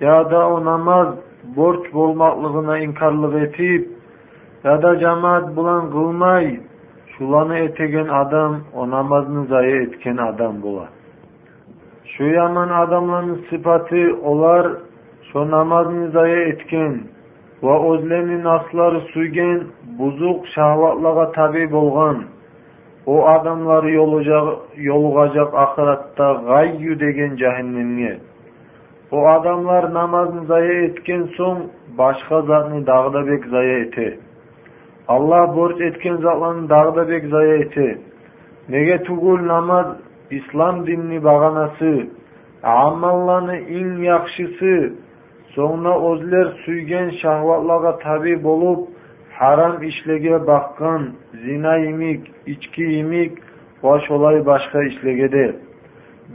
A: ya da o namaz borç bolmaklığına inkarlık etip ya da cemaat bulan kılmay şulanı etegen adam o namazını zayi etken adam bular. Şu yaman adamların sıfatı olar shu namozni zoya etgin va o'zlarini nafslari suygan buzuq shahvatlarga tabe bo'lgan u odamlar yo'lig'ajaq oxiratda g'ayyu degan jahannamga u odamlar namozni zoya etgan so'ng boshqa zotni dag'dabek zoya eti alloh borch etgan zotlarni dag'dabek zoya eti nega tugul namoz islom dinni bag'anasi amallarni eng yaxshisi so'ngra o'zlar suygan shahvatlarga tabi bo'lib harom ishlarga baqqan zina yemik ichki yemik va sholay boshqa ishlargada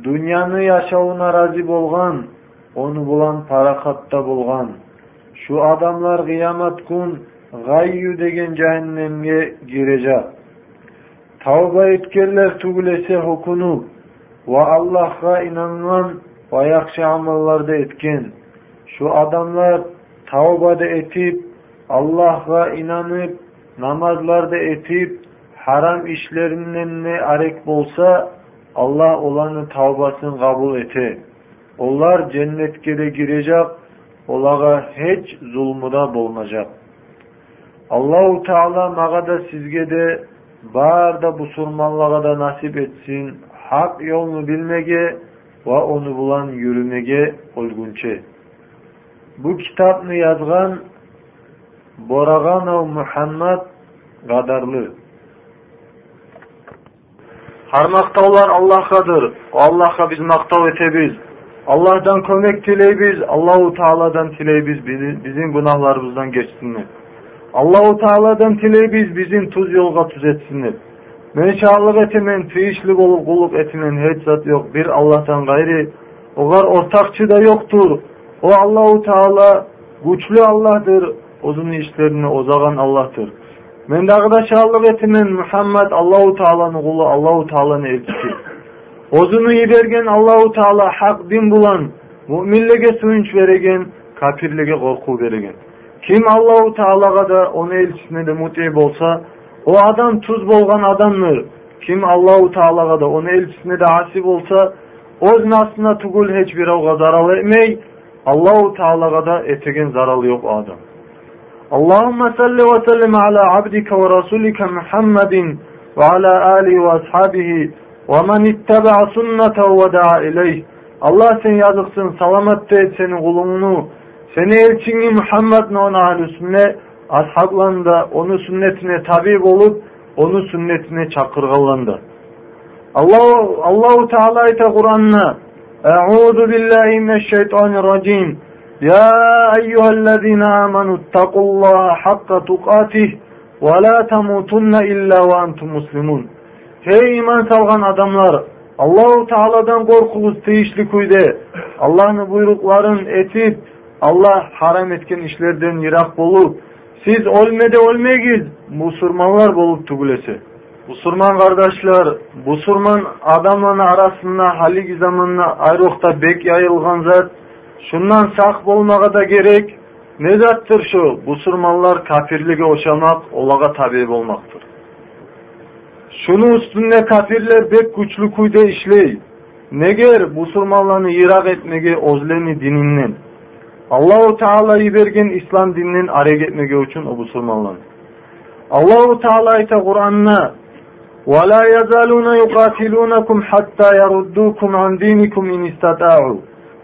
A: dunyoni yashovuna rozi bo'lgan uni bilan paraxatda bo'lgan shu odamlar qiyomat kun g'ayyu degan jahannamga girajak tavba etganlar tugilasa hukunib va allohga inangan va yaxshi amallarda etgan şu adamlar tavbada etip Allah'a inanıp namazlar namazlarda etip haram işlerinden ne arek bolsa Allah olanı tavbasını kabul ete, Onlar cennetkere girecek, olağa hiç zulmüda bulunacak. Allahu Teala magada sizge de bağırda bu surmanlığa da nasip etsin. Hak yolunu bilmege ve onu bulan yürümege olgunçe bu kitapni yozgan borag'anov muhammad qadarli har maqtovlar allohgadir allohga biz maqtov etamiz allohdan ko'mak tilaymiz allohu taolodan tilaymiz bizning gunohlarimizdan kechsin allohu taolodan tilaymiz bizni tuz yo'lga tuz etsin menshalik etimen piyishli bo'lib qulluq etimen hech zot yo'q bir allohdan g'ayri ular o'rtaqchi da yo'qtur O Allahu Teala güçlü Allah'tır. Uzun işlerini ozagan Allah'tır. Men dağı da şahallık etimin Muhammed Allahu Teala'nın kulu Allahu Teala'nın elçisi. Ozunu yibergen Allahu Teala hak din bulan, müminlige suyunç veregen, kafirlige korku veregen. Kim Allahu Teala'ga da onu elçisine de mutiye olsa, o adam tuz bolgan adamdır. Kim Allahu Teala'ga da onu elçisine de asip olsa, oz nasına tugul hiçbir avga zarar etmeyi, Allahu Teala'ga da etegen zaralı yok adam. Allahumme salli ve sellim ala abdike ve rasulike Muhammedin ve ala alihi ve ashabihi ve men ittaba sünnete ve da'a ileyh. Allah sen yazıksın, salamet de senin kulunu, seni elçini Muhammed'in ona ahli sünnet, ashablarında onun sünnetine tabi olup, onun sünnetine çakırgalandı. Allahu Allah Teala ite Kur'an'na أعوذ بالله من الشيطان الرجيم يا أيها الذين آمنوا اتقوا الله حق تقاته ولا تموتن إلا وأنتم مسلمون Hey iman salgan adamlar! Allahu Teala'dan korkunuz teyişli kuyde. Allah'ın buyrukların etip, Allah haram etken işlerden yirak bolup, siz olmede olmeyiz, musurmanlar bolup tugulesi. Busurman kardeşler, Busurman adamların arasında hali zamanla ayrıkta bek yayılgan zat, şundan saq bolmağa da gerek, ne zattır şu, Busurmanlar kafirlige oşamak, olaga tabi olmaktır. Şunu üstünde kafirler bek güçlü kuyda işley, ne ger Busurmanlarını yirak etmege ozleni dininden, Allahu Teala bergen İslam dininin arek etmege uçun o Busurmanlarını. Allahu Teala ayta Kur'an'na ولا يزالون يقاتلونكم حتى يردوكم عن دينكم إن استطاعوا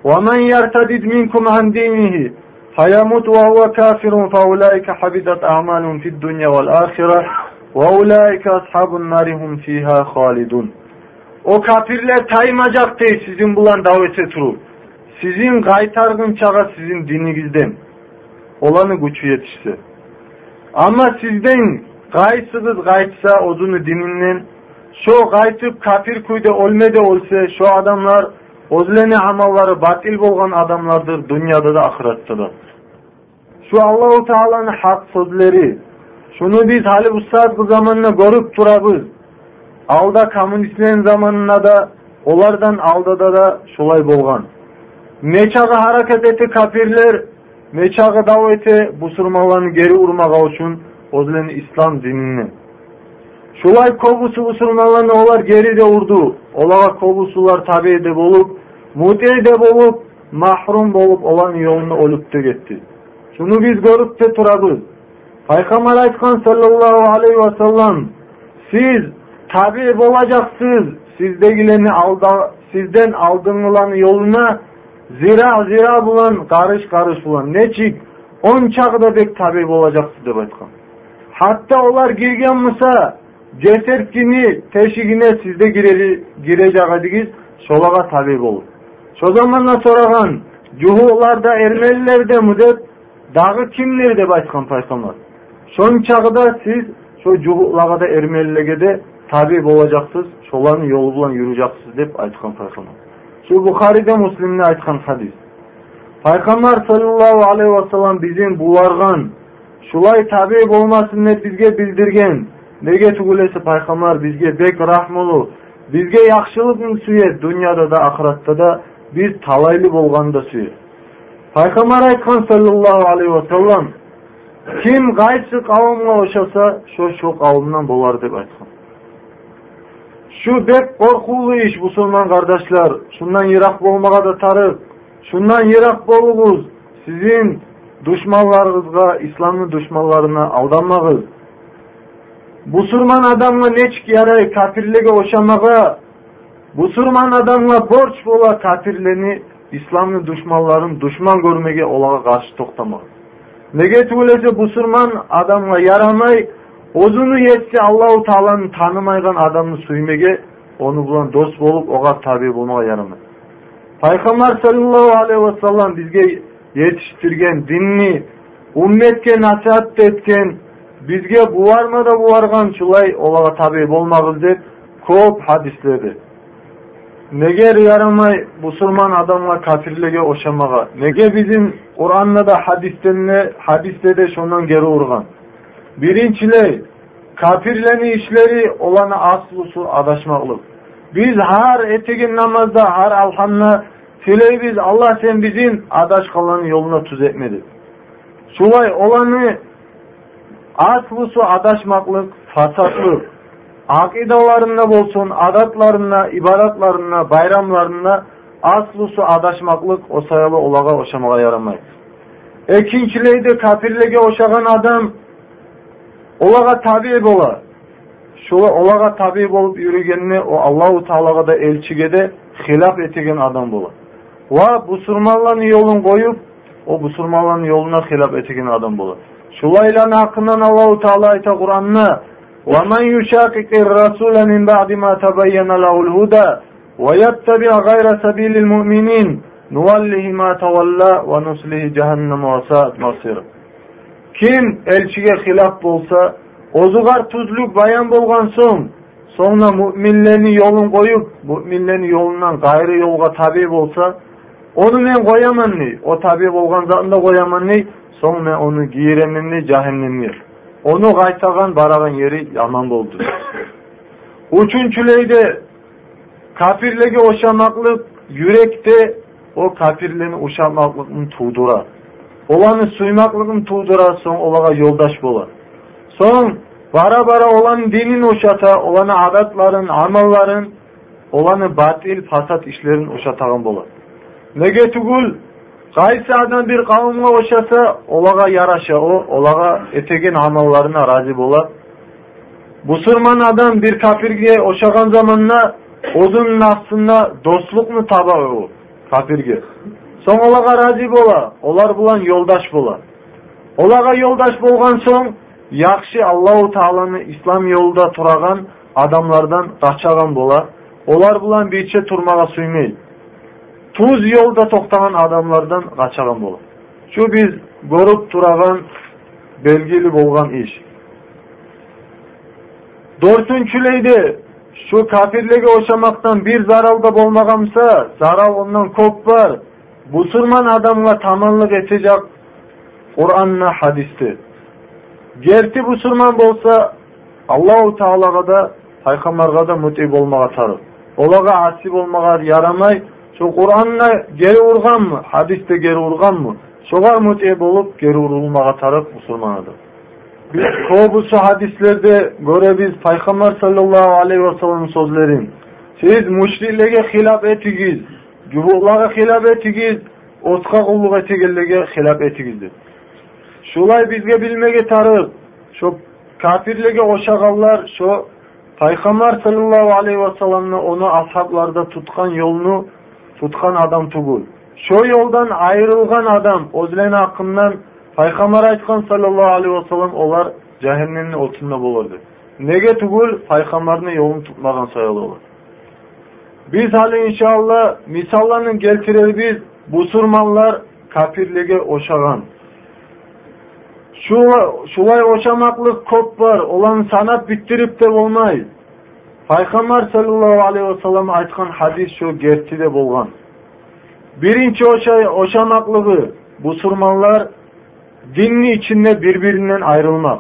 A: ومن يرتدد منكم عن دينه فيموت وهو كافر فأولئك حبطت أعمالهم في الدنيا والآخرة وَاُولَٰئِكَ أَصْحَابُ النَّارِ fiha halidun. O kafirler taymayacak değil sizin bulan davete turu. Sizin gaytargın çağa sizin dininizden olanı gücü yetişse. Ama sizden gaytsızız gaytsa ozunu dininin şu gaytıp kafir kuyda olmede olsa şu adamlar ozlene hamalları batil bolgan adamlardır dünyada da de. Şu Allahu Teala'nın hak sözleri şunu biz Halif Ustad bu zamanına görüp turabız. Alda komünistlerin zamanına da Olardan alda da şulay bolgan. Neçağı hareket eti kafirler, neçağı daveti busurmalarını geri urmağa için Ozilen İslam dinini. Şulay kovbusu ne olar geri de urdu. Olava kovusular tabi edip olup, muti edip olup, mahrum bolup olan yolunu olup oluptu gitti. Şunu biz görüp de turabız. Peygamber Aytkan sallallahu aleyhi ve sellem, siz tabi olacaksınız, sizdegilerini alda, sizden aldığınılan yoluna zira zira bulan, karış karış bulan, ne çık, on çağda bek tabi olacaksınız, dedi Aytkan. Hatta olar girgen mısa cesetini teşigine siz de gireri, gireceğiniz solağa tabi olur. Şu zamanla soragan Cuhularda, Ermelilerde müddet dağı kimleri de başkan paysanlar Son çağda siz şu Cuhulara da Ermelilere de tabi olacaksınız. şolan yolu bulan yürüyeceksiniz deyip aytkan paysamlar. Şu Bukhari'de Müslim'le aytkan hadis. Paygamber sallallahu aleyhi ve sellem bizim bulargan шулай таби болмасын деп бізге билдирген неге түгүл пайғамбар бізге бизге бек рахмылуу бизге яхшылыгын сүйет дүйнөдө да акыратта да біз талайлы болғанда сүйет пайгамбар айткан саллаллаху алейхи вассалам кім кайсы кавымга ошоса ошо шу кавымдан болар деп айтқан shu bek қорқулы іш musulman kardeşler. Şundan yirak болмаға да tarık. Şundan yirak olunuz. сіздің dushmanlaringizga islomni dushmanlarini aldanmagiz musulmon odamga nechik yaray kafirlarga o'shamaga musulmon odamga borch bo'la kafirlarni islomni dushmanlarini dushman ko'rmaga ularga qarshi to'xtamagiz nega o'ylasa musulmon odamga yaramay o'zini yetsa allohu taoloni tanimaygan odamni suymaga onu bilan do'st bo'lib oga tabi bo'lmaga yaramaydi payg'ambar sallallohu alayhi vasallam bizga yetiştirgen dinni, ummetke nasihat etken, bizge bu var mı da bu buvargan çulay olağa tabi bolmağız dep, ko'p hadisleri. Neger yaramay musulman adamla kafirlege oşamaga. Nege bizim Kur'an'la da hadislerine, hadislerde, şundan geri urgan. Birinciyle, kafirleni işleri olana aslusu adaşmaklık. Biz her etegen namazda, her alhanla biz Allah sen bizim adaş kalanın yoluna tuz etmedi. Suvay olanı asbusu adaşmaklık, fasatlı, akidalarına bolsun, adatlarına, ibadatlarına, bayramlarına asbusu adaşmaklık o sayalı olağa oşamağa yaramayız. Ekinçileydi kafirlege oşağan adam olaga tabi bolar. Şula olaga tabi bolup yürügenini o Allahu Teala'ga da elçige de hilaf etigen adam bulur va busurmanlarni yo'lini qo'yib u busurmanlarni yo'lini xilaf etgan odam bo'ladi shulaylarni haqqidan allohu taolo ayta qur'onni ومن يشاقق الرسول من بعد ما تبين له الهدى ويتبع غير سبيل المؤمنين نوله ما تولى ونصله جهنم وساءت مصيره kim elchiga xilof bo'lsa o'zig'ar tuzluk bayon bo'lgan so'ng Sonra müminlerin yolun koyup müminlerin yolundan gayrı yo'lga tabe bo'lsa onu men koyaman ni. O tabi bolgan zatını da koyaman ni. Son men onu giyiremin ni cehennemdir. Onu kaytagan baragan yeri yaman boldu. Üçüncüleyde kafirlege oşamaklık yürekte o kafirlerin uşamaklıkını tuğdura. Olanı suymaklıkını tuğdura son olaga yoldaş bolar. Son bara bara olan dinin uşata, olanı adatların, amalların, olanı batil, fasat işlerin uşatağın bolar. неге түгіл адам бір қауымға ошаса оларға яраша оларға етеген амалларына разы болады бұсырман адам бір кәпірге ошаған заманна оның астына достықны таба ол кәпірге соң оларға разы бола олар бұлан жолдаш бола оларға жолдаш болған соң яқшы аллау тағаланы ислам жолында тұраған адамлардан қашаған бола олар бұлан бетше тұрмаға сүймейді tuz yolda toktanan adamlardan qaçağan bolu. Şu biz görüp turagan belgeli bolgan iş. Dörtünçüleydi şu kafirligi oşamaktan bir zarar da bolmagamsa, zaral ondan kop var. Busurman adamla tamamlık edecek Kur'an'la hadisti. Gerti surman bolsa Allah Allahu Teala'ga da Peygamber'e da muti bolmağa tarif. Olaga asip olmağa yaramay, şu Kur'an'la geri urgan mı? Hadiste geri urgan mı? Soğar mucib olup geri urulmağa tarık Müslümanıdır. Biz çoğubusu hadislerde göre biz Peygamber sallallahu aleyhi ve sellem'in sözlerin siz müşriklere hilap etigiz, cubuklara hilap etigiz, otka kulluk etigellere hilap etigizdir. Şulay bizge bilmege tarık, şu kafirlege oşagallar, şu Peygamber sallallahu aleyhi ve sellem'le onu ashablarda tutkan yolunu tutkan adam tugul. Şu yoldan ayrılgan adam özlen hakkından Peygamber aytkan sallallahu aleyhi ve sellem olar cehennemin otunda bulurdu. Nege tugul Peygamberin yolunu tutmagan sayalı olur. Biz hali inşallah misallarının biz busurmanlar kapirlige oşagan. Şu, şulay oşamaklık kop var. Olan sanat bittirip de olmayız payg'ambar sollallohu alayhi vasallam aytgan hadis birinci o şey birinchi o'sha bu surmanlar dinli içinde birbirinden ayrılmak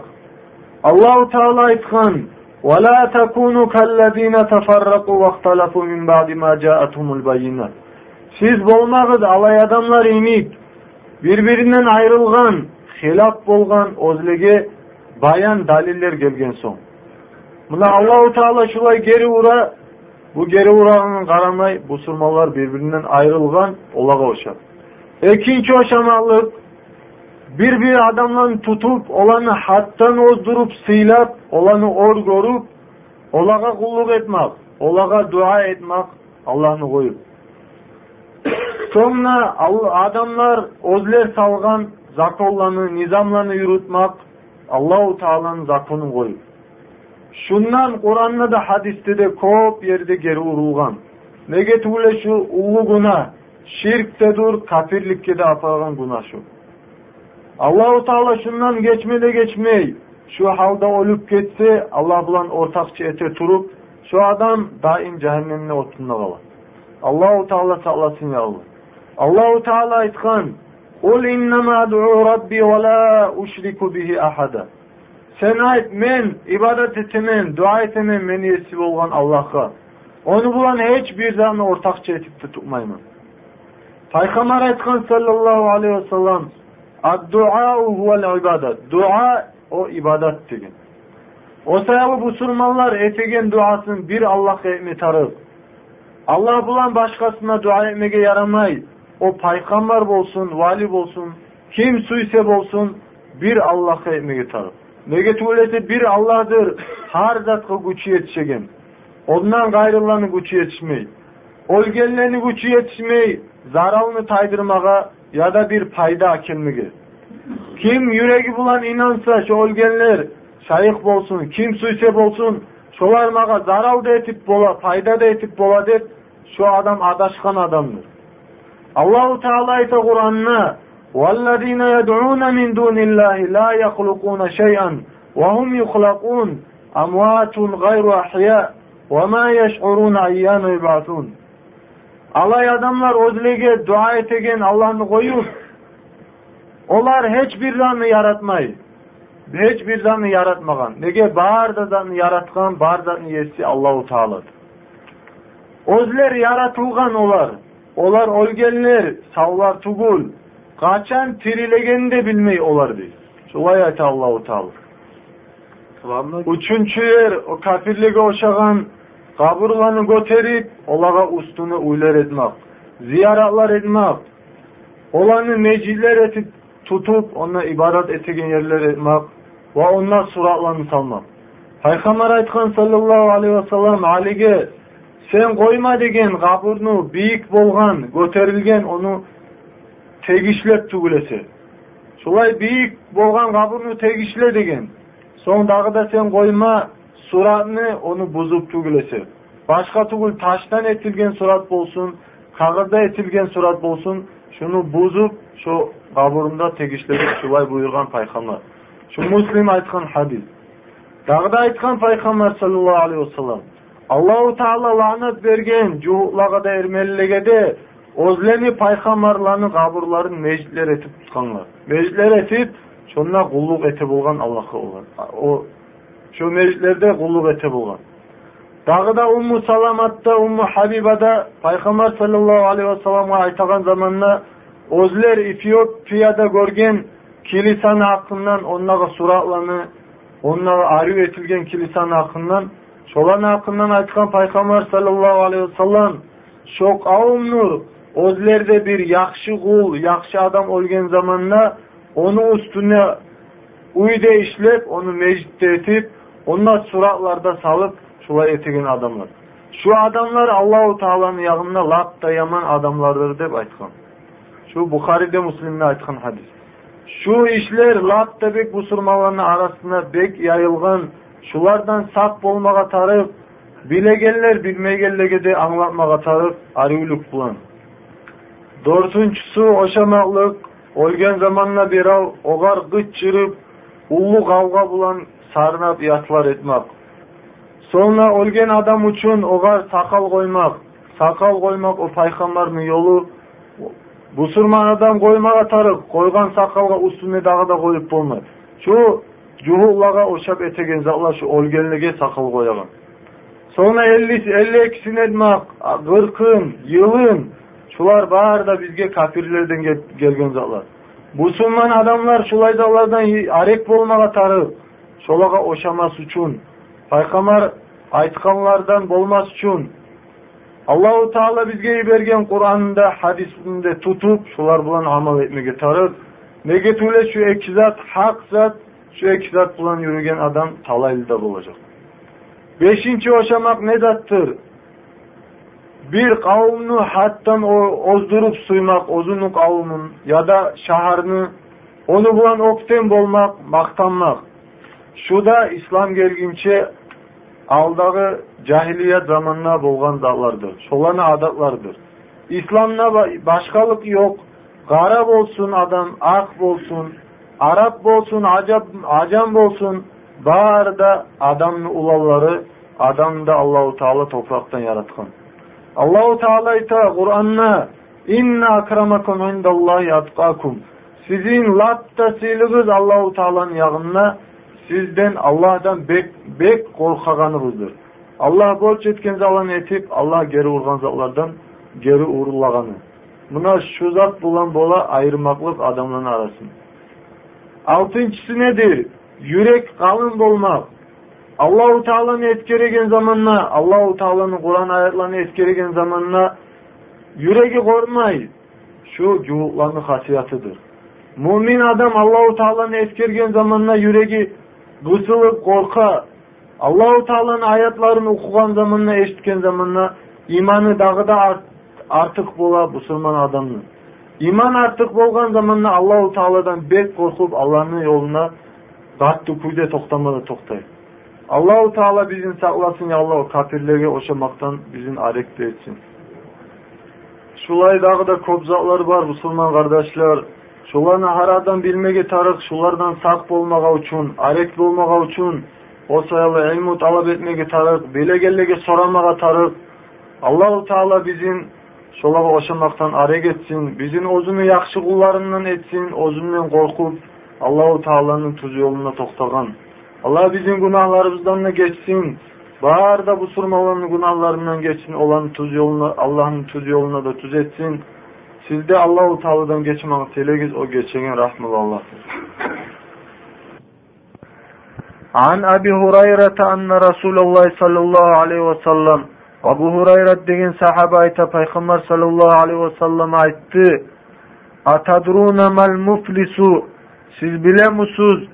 A: Allahu teala aytgan وَلَا تَكُونُوا كَالَّذ۪ينَ تَفَرَّقُوا وَاخْتَلَفُوا مِنْ بَعْدِ مَا جَاءَتْهُمُ Siz болмағыз алай adamlar еніп, birbirinden ayrılgan, hilaf bulgan өзлеге bayan далиллер келген соң. Bunlar Allahu Teala şulay geri ura. Bu geri uranın karanlay bu surmalar birbirinden ayrılgan olağa oluşar. İkinci aşamalık bir bir adamların tutup olanı hattan ozdurup silap olanı or görüp olağa kulluk etmek, olaga dua etmek Allah'ını koyup. Sonra adamlar özler salgan zakollarını, nizamlarını yürütmek Allah-u Teala'nın zakonu koyup. Şundan, qur'onni da hadis'te de ko'p yerda geri urilgan nega tugula shu ulug' gunoh shirkdadir kafirlikda atalgan gunoh shu allohu taolo shundan kechmada geçmey. Şu halda o'lib ketsa Allah bulan ortakçı ete turib shu odam doim jahannamni Allah-u Teala taolo ya Allah. Allah-u Teala itkan. قل إنما أدعو ربي ولا أشرك به أحدا Senayet men, ibadet etimin, dua etimin meniyesi olgan Allah'a. Onu bulan hiçbir zaman ortakça etip de tutmayman. Peygamber aytkan sallallahu aleyhi ve sellem Ad-du'a huvel ibadet. Dua o ibadet degen. O sayılı musulmanlar etegen duasın bir Allah'a etme tarız. Allah bulan başkasına dua etmeye yaramay. O peygamber bolsun, vali bolsun, kim suyseb bolsun, bir Allah'a etmege tarız. Negetuvleti bir Allah'dır. Har zatkı gücü yetişegin. Ondan gayrılanı gücü yetişmeyi, Olgenleni gücü yetişmeyi, Zaralını taydırmağa ya da bir payda hakimligi. Kim yüreği bulan inansa şu olgenler şayık bolsun, kim suyse bolsun, şolarmağa zarar da etip bola, payda da etip bola dep, şu adam adaşkan adamdır. Allahu Teala ise Kur'an'ına وَالَّذ۪ينَ يَدْعُونَ مِنْ دُونِ اللّٰهِ لَا يَخْلُقُونَ شَيْئًا وَهُمْ يُخْلَقُونَ اَمْوَاتٌ غَيْرُ اَحْيَاء وَمَا يَشْعُرُونَ اَيَّانُ يُبْعَثُونَ Alay adamlar özlege dua etegen Allah'ını koyup onlar hiçbirlerini yaratmayı hiçbirlerini yaratmagan. Nege bardadan yaratgan bardadan yesi Allahu Teala'dır. Özler yaratılgan olar. Olar ölgenler, savlar tugul, Kaçan tirilegeni de bilmeyi olar diyor. Şulay ayta Allahu Teala. Tamamdır. Üçüncüler o kafirlige oşağan kaburlarını götürüp olağa ustunu uylar etmek, ziyaratlar etmek, olanı meciller etip tutup ona ibadet etegen yerler etmek ve onlar suratlarını salmak. Peygamber aytkan sallallahu aleyhi ve sellem Ali'ge sen koyma degen kaburnu büyük bolgan, götürülgen onu тегишлеп түгілесе. солай биік болған қабырны тегишле деген соңдағы да сен қойма суратны оны бұзып түгілесе. башқа түгіл таштан етілген сурат болсын қағырда етілген сурат болсын шуну бұзып шо қабірында тегишлеп шулай бұйырған пайғамбар шу муслим айтқан хадис тағы да айтқан пайғамбар саллаллаху алейхи уассалам аллаху тағала лағнат берген жуғлағада де Ozlevi payxambarlarını kaburların mecidlər etip tutqanlar. Mecidlər etip, şonuna qulluq etib olğan Allah'a olan. O şu mecidlərdə qulluq etib olğan. Dağıda Ummu Salamat'ta, Ummu Habiba'da Peygamber sallallahu aleyhi ve sellem'e aytagan zamanla Ozler Etiyopiya'da görgen kilisanı hakkından onlara suratlanı, onlara arif etilgen kilisanı hakkından şolan hakkından aytkan Peygamber sallallahu aleyhi ve sellem şok avumnu o'zlarda bir yakşı kul, yakşı adam olgen zamanla onu üstüne uni değiştirip onu ishlab etip mejitda suratlarda salıp suroqlarda solib adamlar. Şu odamlar shu odamlar allohu taoloni yag'inda latta yomon odamlardir deb aytgan shu buxoriyda muslimda aytgan hadis Şu shu ishlar latta bek musulmonlarni orasida bek yayilgan shulardan sap bo'lmaga tarif bilaganlar bilmaganligida anglatmaga tarif arivlik bulan. Dördüncüsü o'sha olgen zamanla bir al, og'ar gıç chirib ullu g'avg'a bulan sarına yatlar etmek. sonra olgen adam uçun og'ar sakal koymak o paykanların yolu, payg'ambarning yo'li musulmon odam qo'ymaga tarib qo'ygan soqolga ustunidagida qo'yib bo'lmaydi shu juhullaga o'xshab etegan zatlar shu şu soqol qo'yagan sonra ellik elli ikisini etmek, kırkın, yılın, Şular bağır da bizge kafirlerden gel gelgen zatlar. Musulman adamlar şulay dağlardan arek bolmağa tarı. Şolağa oşamas uçun. Paykamar aytkanlardan bolmaz uçun. Allahu Teala bizge ibergen Kur'an'da hadisinde tutup şular bulan amel etmege tarır. Negetüle şu ekizat, hak zat, şu ekizat bulan yürügen adam talaylı da bulacak. Beşinci oşamak ne dattır? bir kavmını hattan ozdurup suymak, ozunluk avımın ya da şaharını onu bulan okten bolmak, maktanmak. Şu da İslam gelginçe aldağı cahiliyet zamanına bulgan dağlardır. Şolana adatlardır. İslam'la başkalık yok. Garab olsun adam, ak olsun, Arap olsun, acab, acam olsun. Bağırda adamın ulaları, adam da Allahu Teala topraktan yaratkan. Allahu Teala ise Kur'an'la inna akramakum indallahi atkakum sizin latta lattasiyligiz Allahu Teala'nın yağınına sizden Allah'dan bek bek korkaganıgızdır. Allah borç çetken zalan etip Allah geri urgan geri uğurlaganı. Buna şu zat bulan bola ayırmaklık adamların arasın. Altıncısı nedir? Yürek kalın olmak allah taoloni etkilegen zamanna allohu taoloni qur'on oyatlarini etkilegen zamanna yuragi qo'rqmaydi shu juvuqlarni xosiyatidir mo'min odam allohu taoloni etkirgan zamanna yuragi busilib qo'rqa allohu taoloni oyatlarini o'qigan zamanna eshitgan zamanna iymoni dag'ida art, ortiq bo'ladi adamını odamni iymon ortiq bo'lgan allah allohu taolodan bek qo'rqib Allah'ın yo'luna qattiq kuyda to'xtamada to'xtaydi Allahu Teala bizim saklasın ya Allah o kafirleri oşamaktan bizim arekte etsin. Şulaydagı da kobzaklar var Müslüman kardeşler. Şularını haradan bilmege tarık, şulardan sak bolmaga uçun, arek bolmaga uçun, o sayalı ilmu talap etmege tarık, belegellege soramaga tarık. Allahu Teala bizim şolaga oşamaktan arek etsin, bizim ozunu yakşı kullarından etsin, ozunun korkup Allahu Teala'nın tuzu yoluna toktagan. Allah bizim günahlarımızdan da geçsin. Baharda bu surma olanın günahlarından geçsin. Olan tuz yoluna, Allah'ın tuz yoluna da tuz etsin. Siz de Allah-u Teala'dan geçmek dileğiz. O geçenin rahmı Allah'tır. An Abi Hurayra anna Rasulullah sallallahu aleyhi ve sellem Abu Hurayra degen sahaba ayta Peygamber sallallahu aleyhi ve sellem aytdı. Atadruna mal muflisu Siz bile musuz?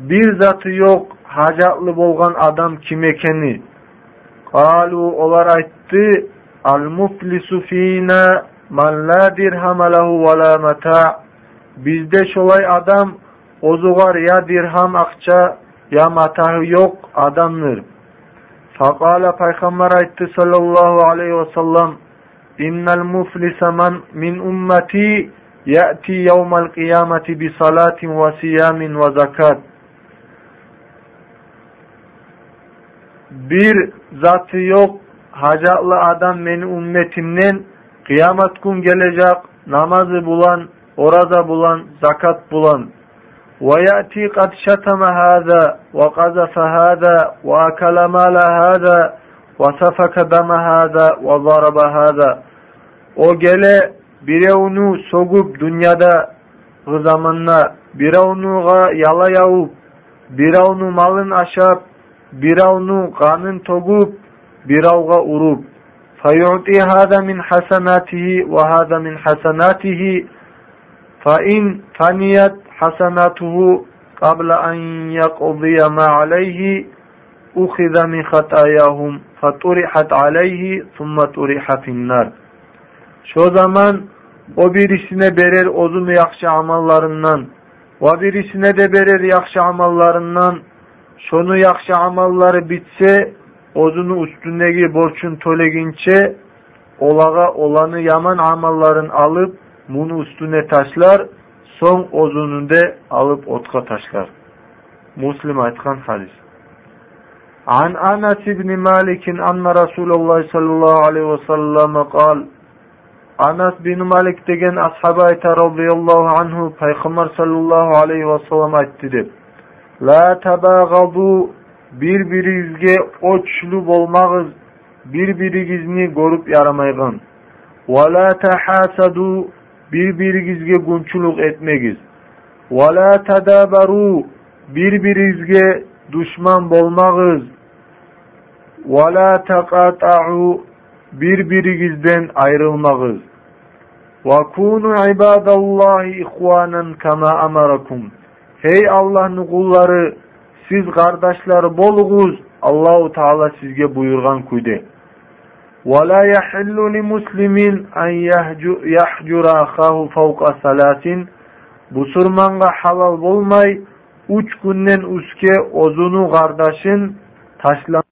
A: bir zatı yok hacatlı bolgan adam kim ekeni? Kalu olar aytdı al muflisu fina man la dirham alahu ve la mata. Bizde şolay adam ozugar ya dirham akça ya matahı yok adamdır. Fakala Peygamber aytdı sallallahu aleyhi ve sellem innel muflise man min ummeti ya'ti yevmel kıyameti bi salatin ve siyamin ve zakat. bir zatı yok. Hacaklı adam beni ümmetimden kıyamet gün gelecek. Namazı bulan, orada bulan, zakat bulan. وَيَأْتِي قَدْ شَتَمَ هَذَا وَقَذَفَ هَذَا وَأَكَلَ مَالَ هَذَا وَسَفَكَ دَمَ هَذَا وَضَرَبَ hada O gele bire onu soğup dünyada zamanına bire onuğa yala yavup bire onu malın aşap biravnu qanın togub biravga urup fayu'ti hada min hasanatihi ve hada min hasanatihi fa in faniyat hasanatuhu qabla an yaqdiya ma alayhi ukhidha min khatayahum faturihat alayhi thumma turiha finnar şu zaman o birisine berer ozunu yaxşı amallarından ve birisine de berer yaxşı amallarından şonu yaxşı amalları bitse, ozunu üstündeki borçun toleginçe, olaga olanı yaman amalların alıp, bunu üstüne taşlar, son ozunu de alıp otka taşlar. Muslim aytkan hadis. An Anas ibn Malik'in anna Resulullah sallallahu aleyhi ve sellem kal. Anas bin Malik degen ashaba ayta radıyallahu anhu peygamber sallallahu aleyhi ve sellem aytti deb. La tabagadu біріңізге o'chlu болмағыз бір biringizni ko'rib ярамайғын Va la бір-біріңізге gunchuluq етмегіз Va тадабару бір-біріңізге душман болмағыз. Va la бір біріңізден айрылмағыз Ey Allah'ın kulları siz kardeşleri boluguz Allahu Teala sizge buyurgan kuyde. وَلَا يَحِلُّ لِمُسْلِمٍ اَنْ يَحْجُرَ اَخَاهُ فَوْقَ Bu Busurmanga halal bolmay, uç günden uske ozunu kardeşin taşlan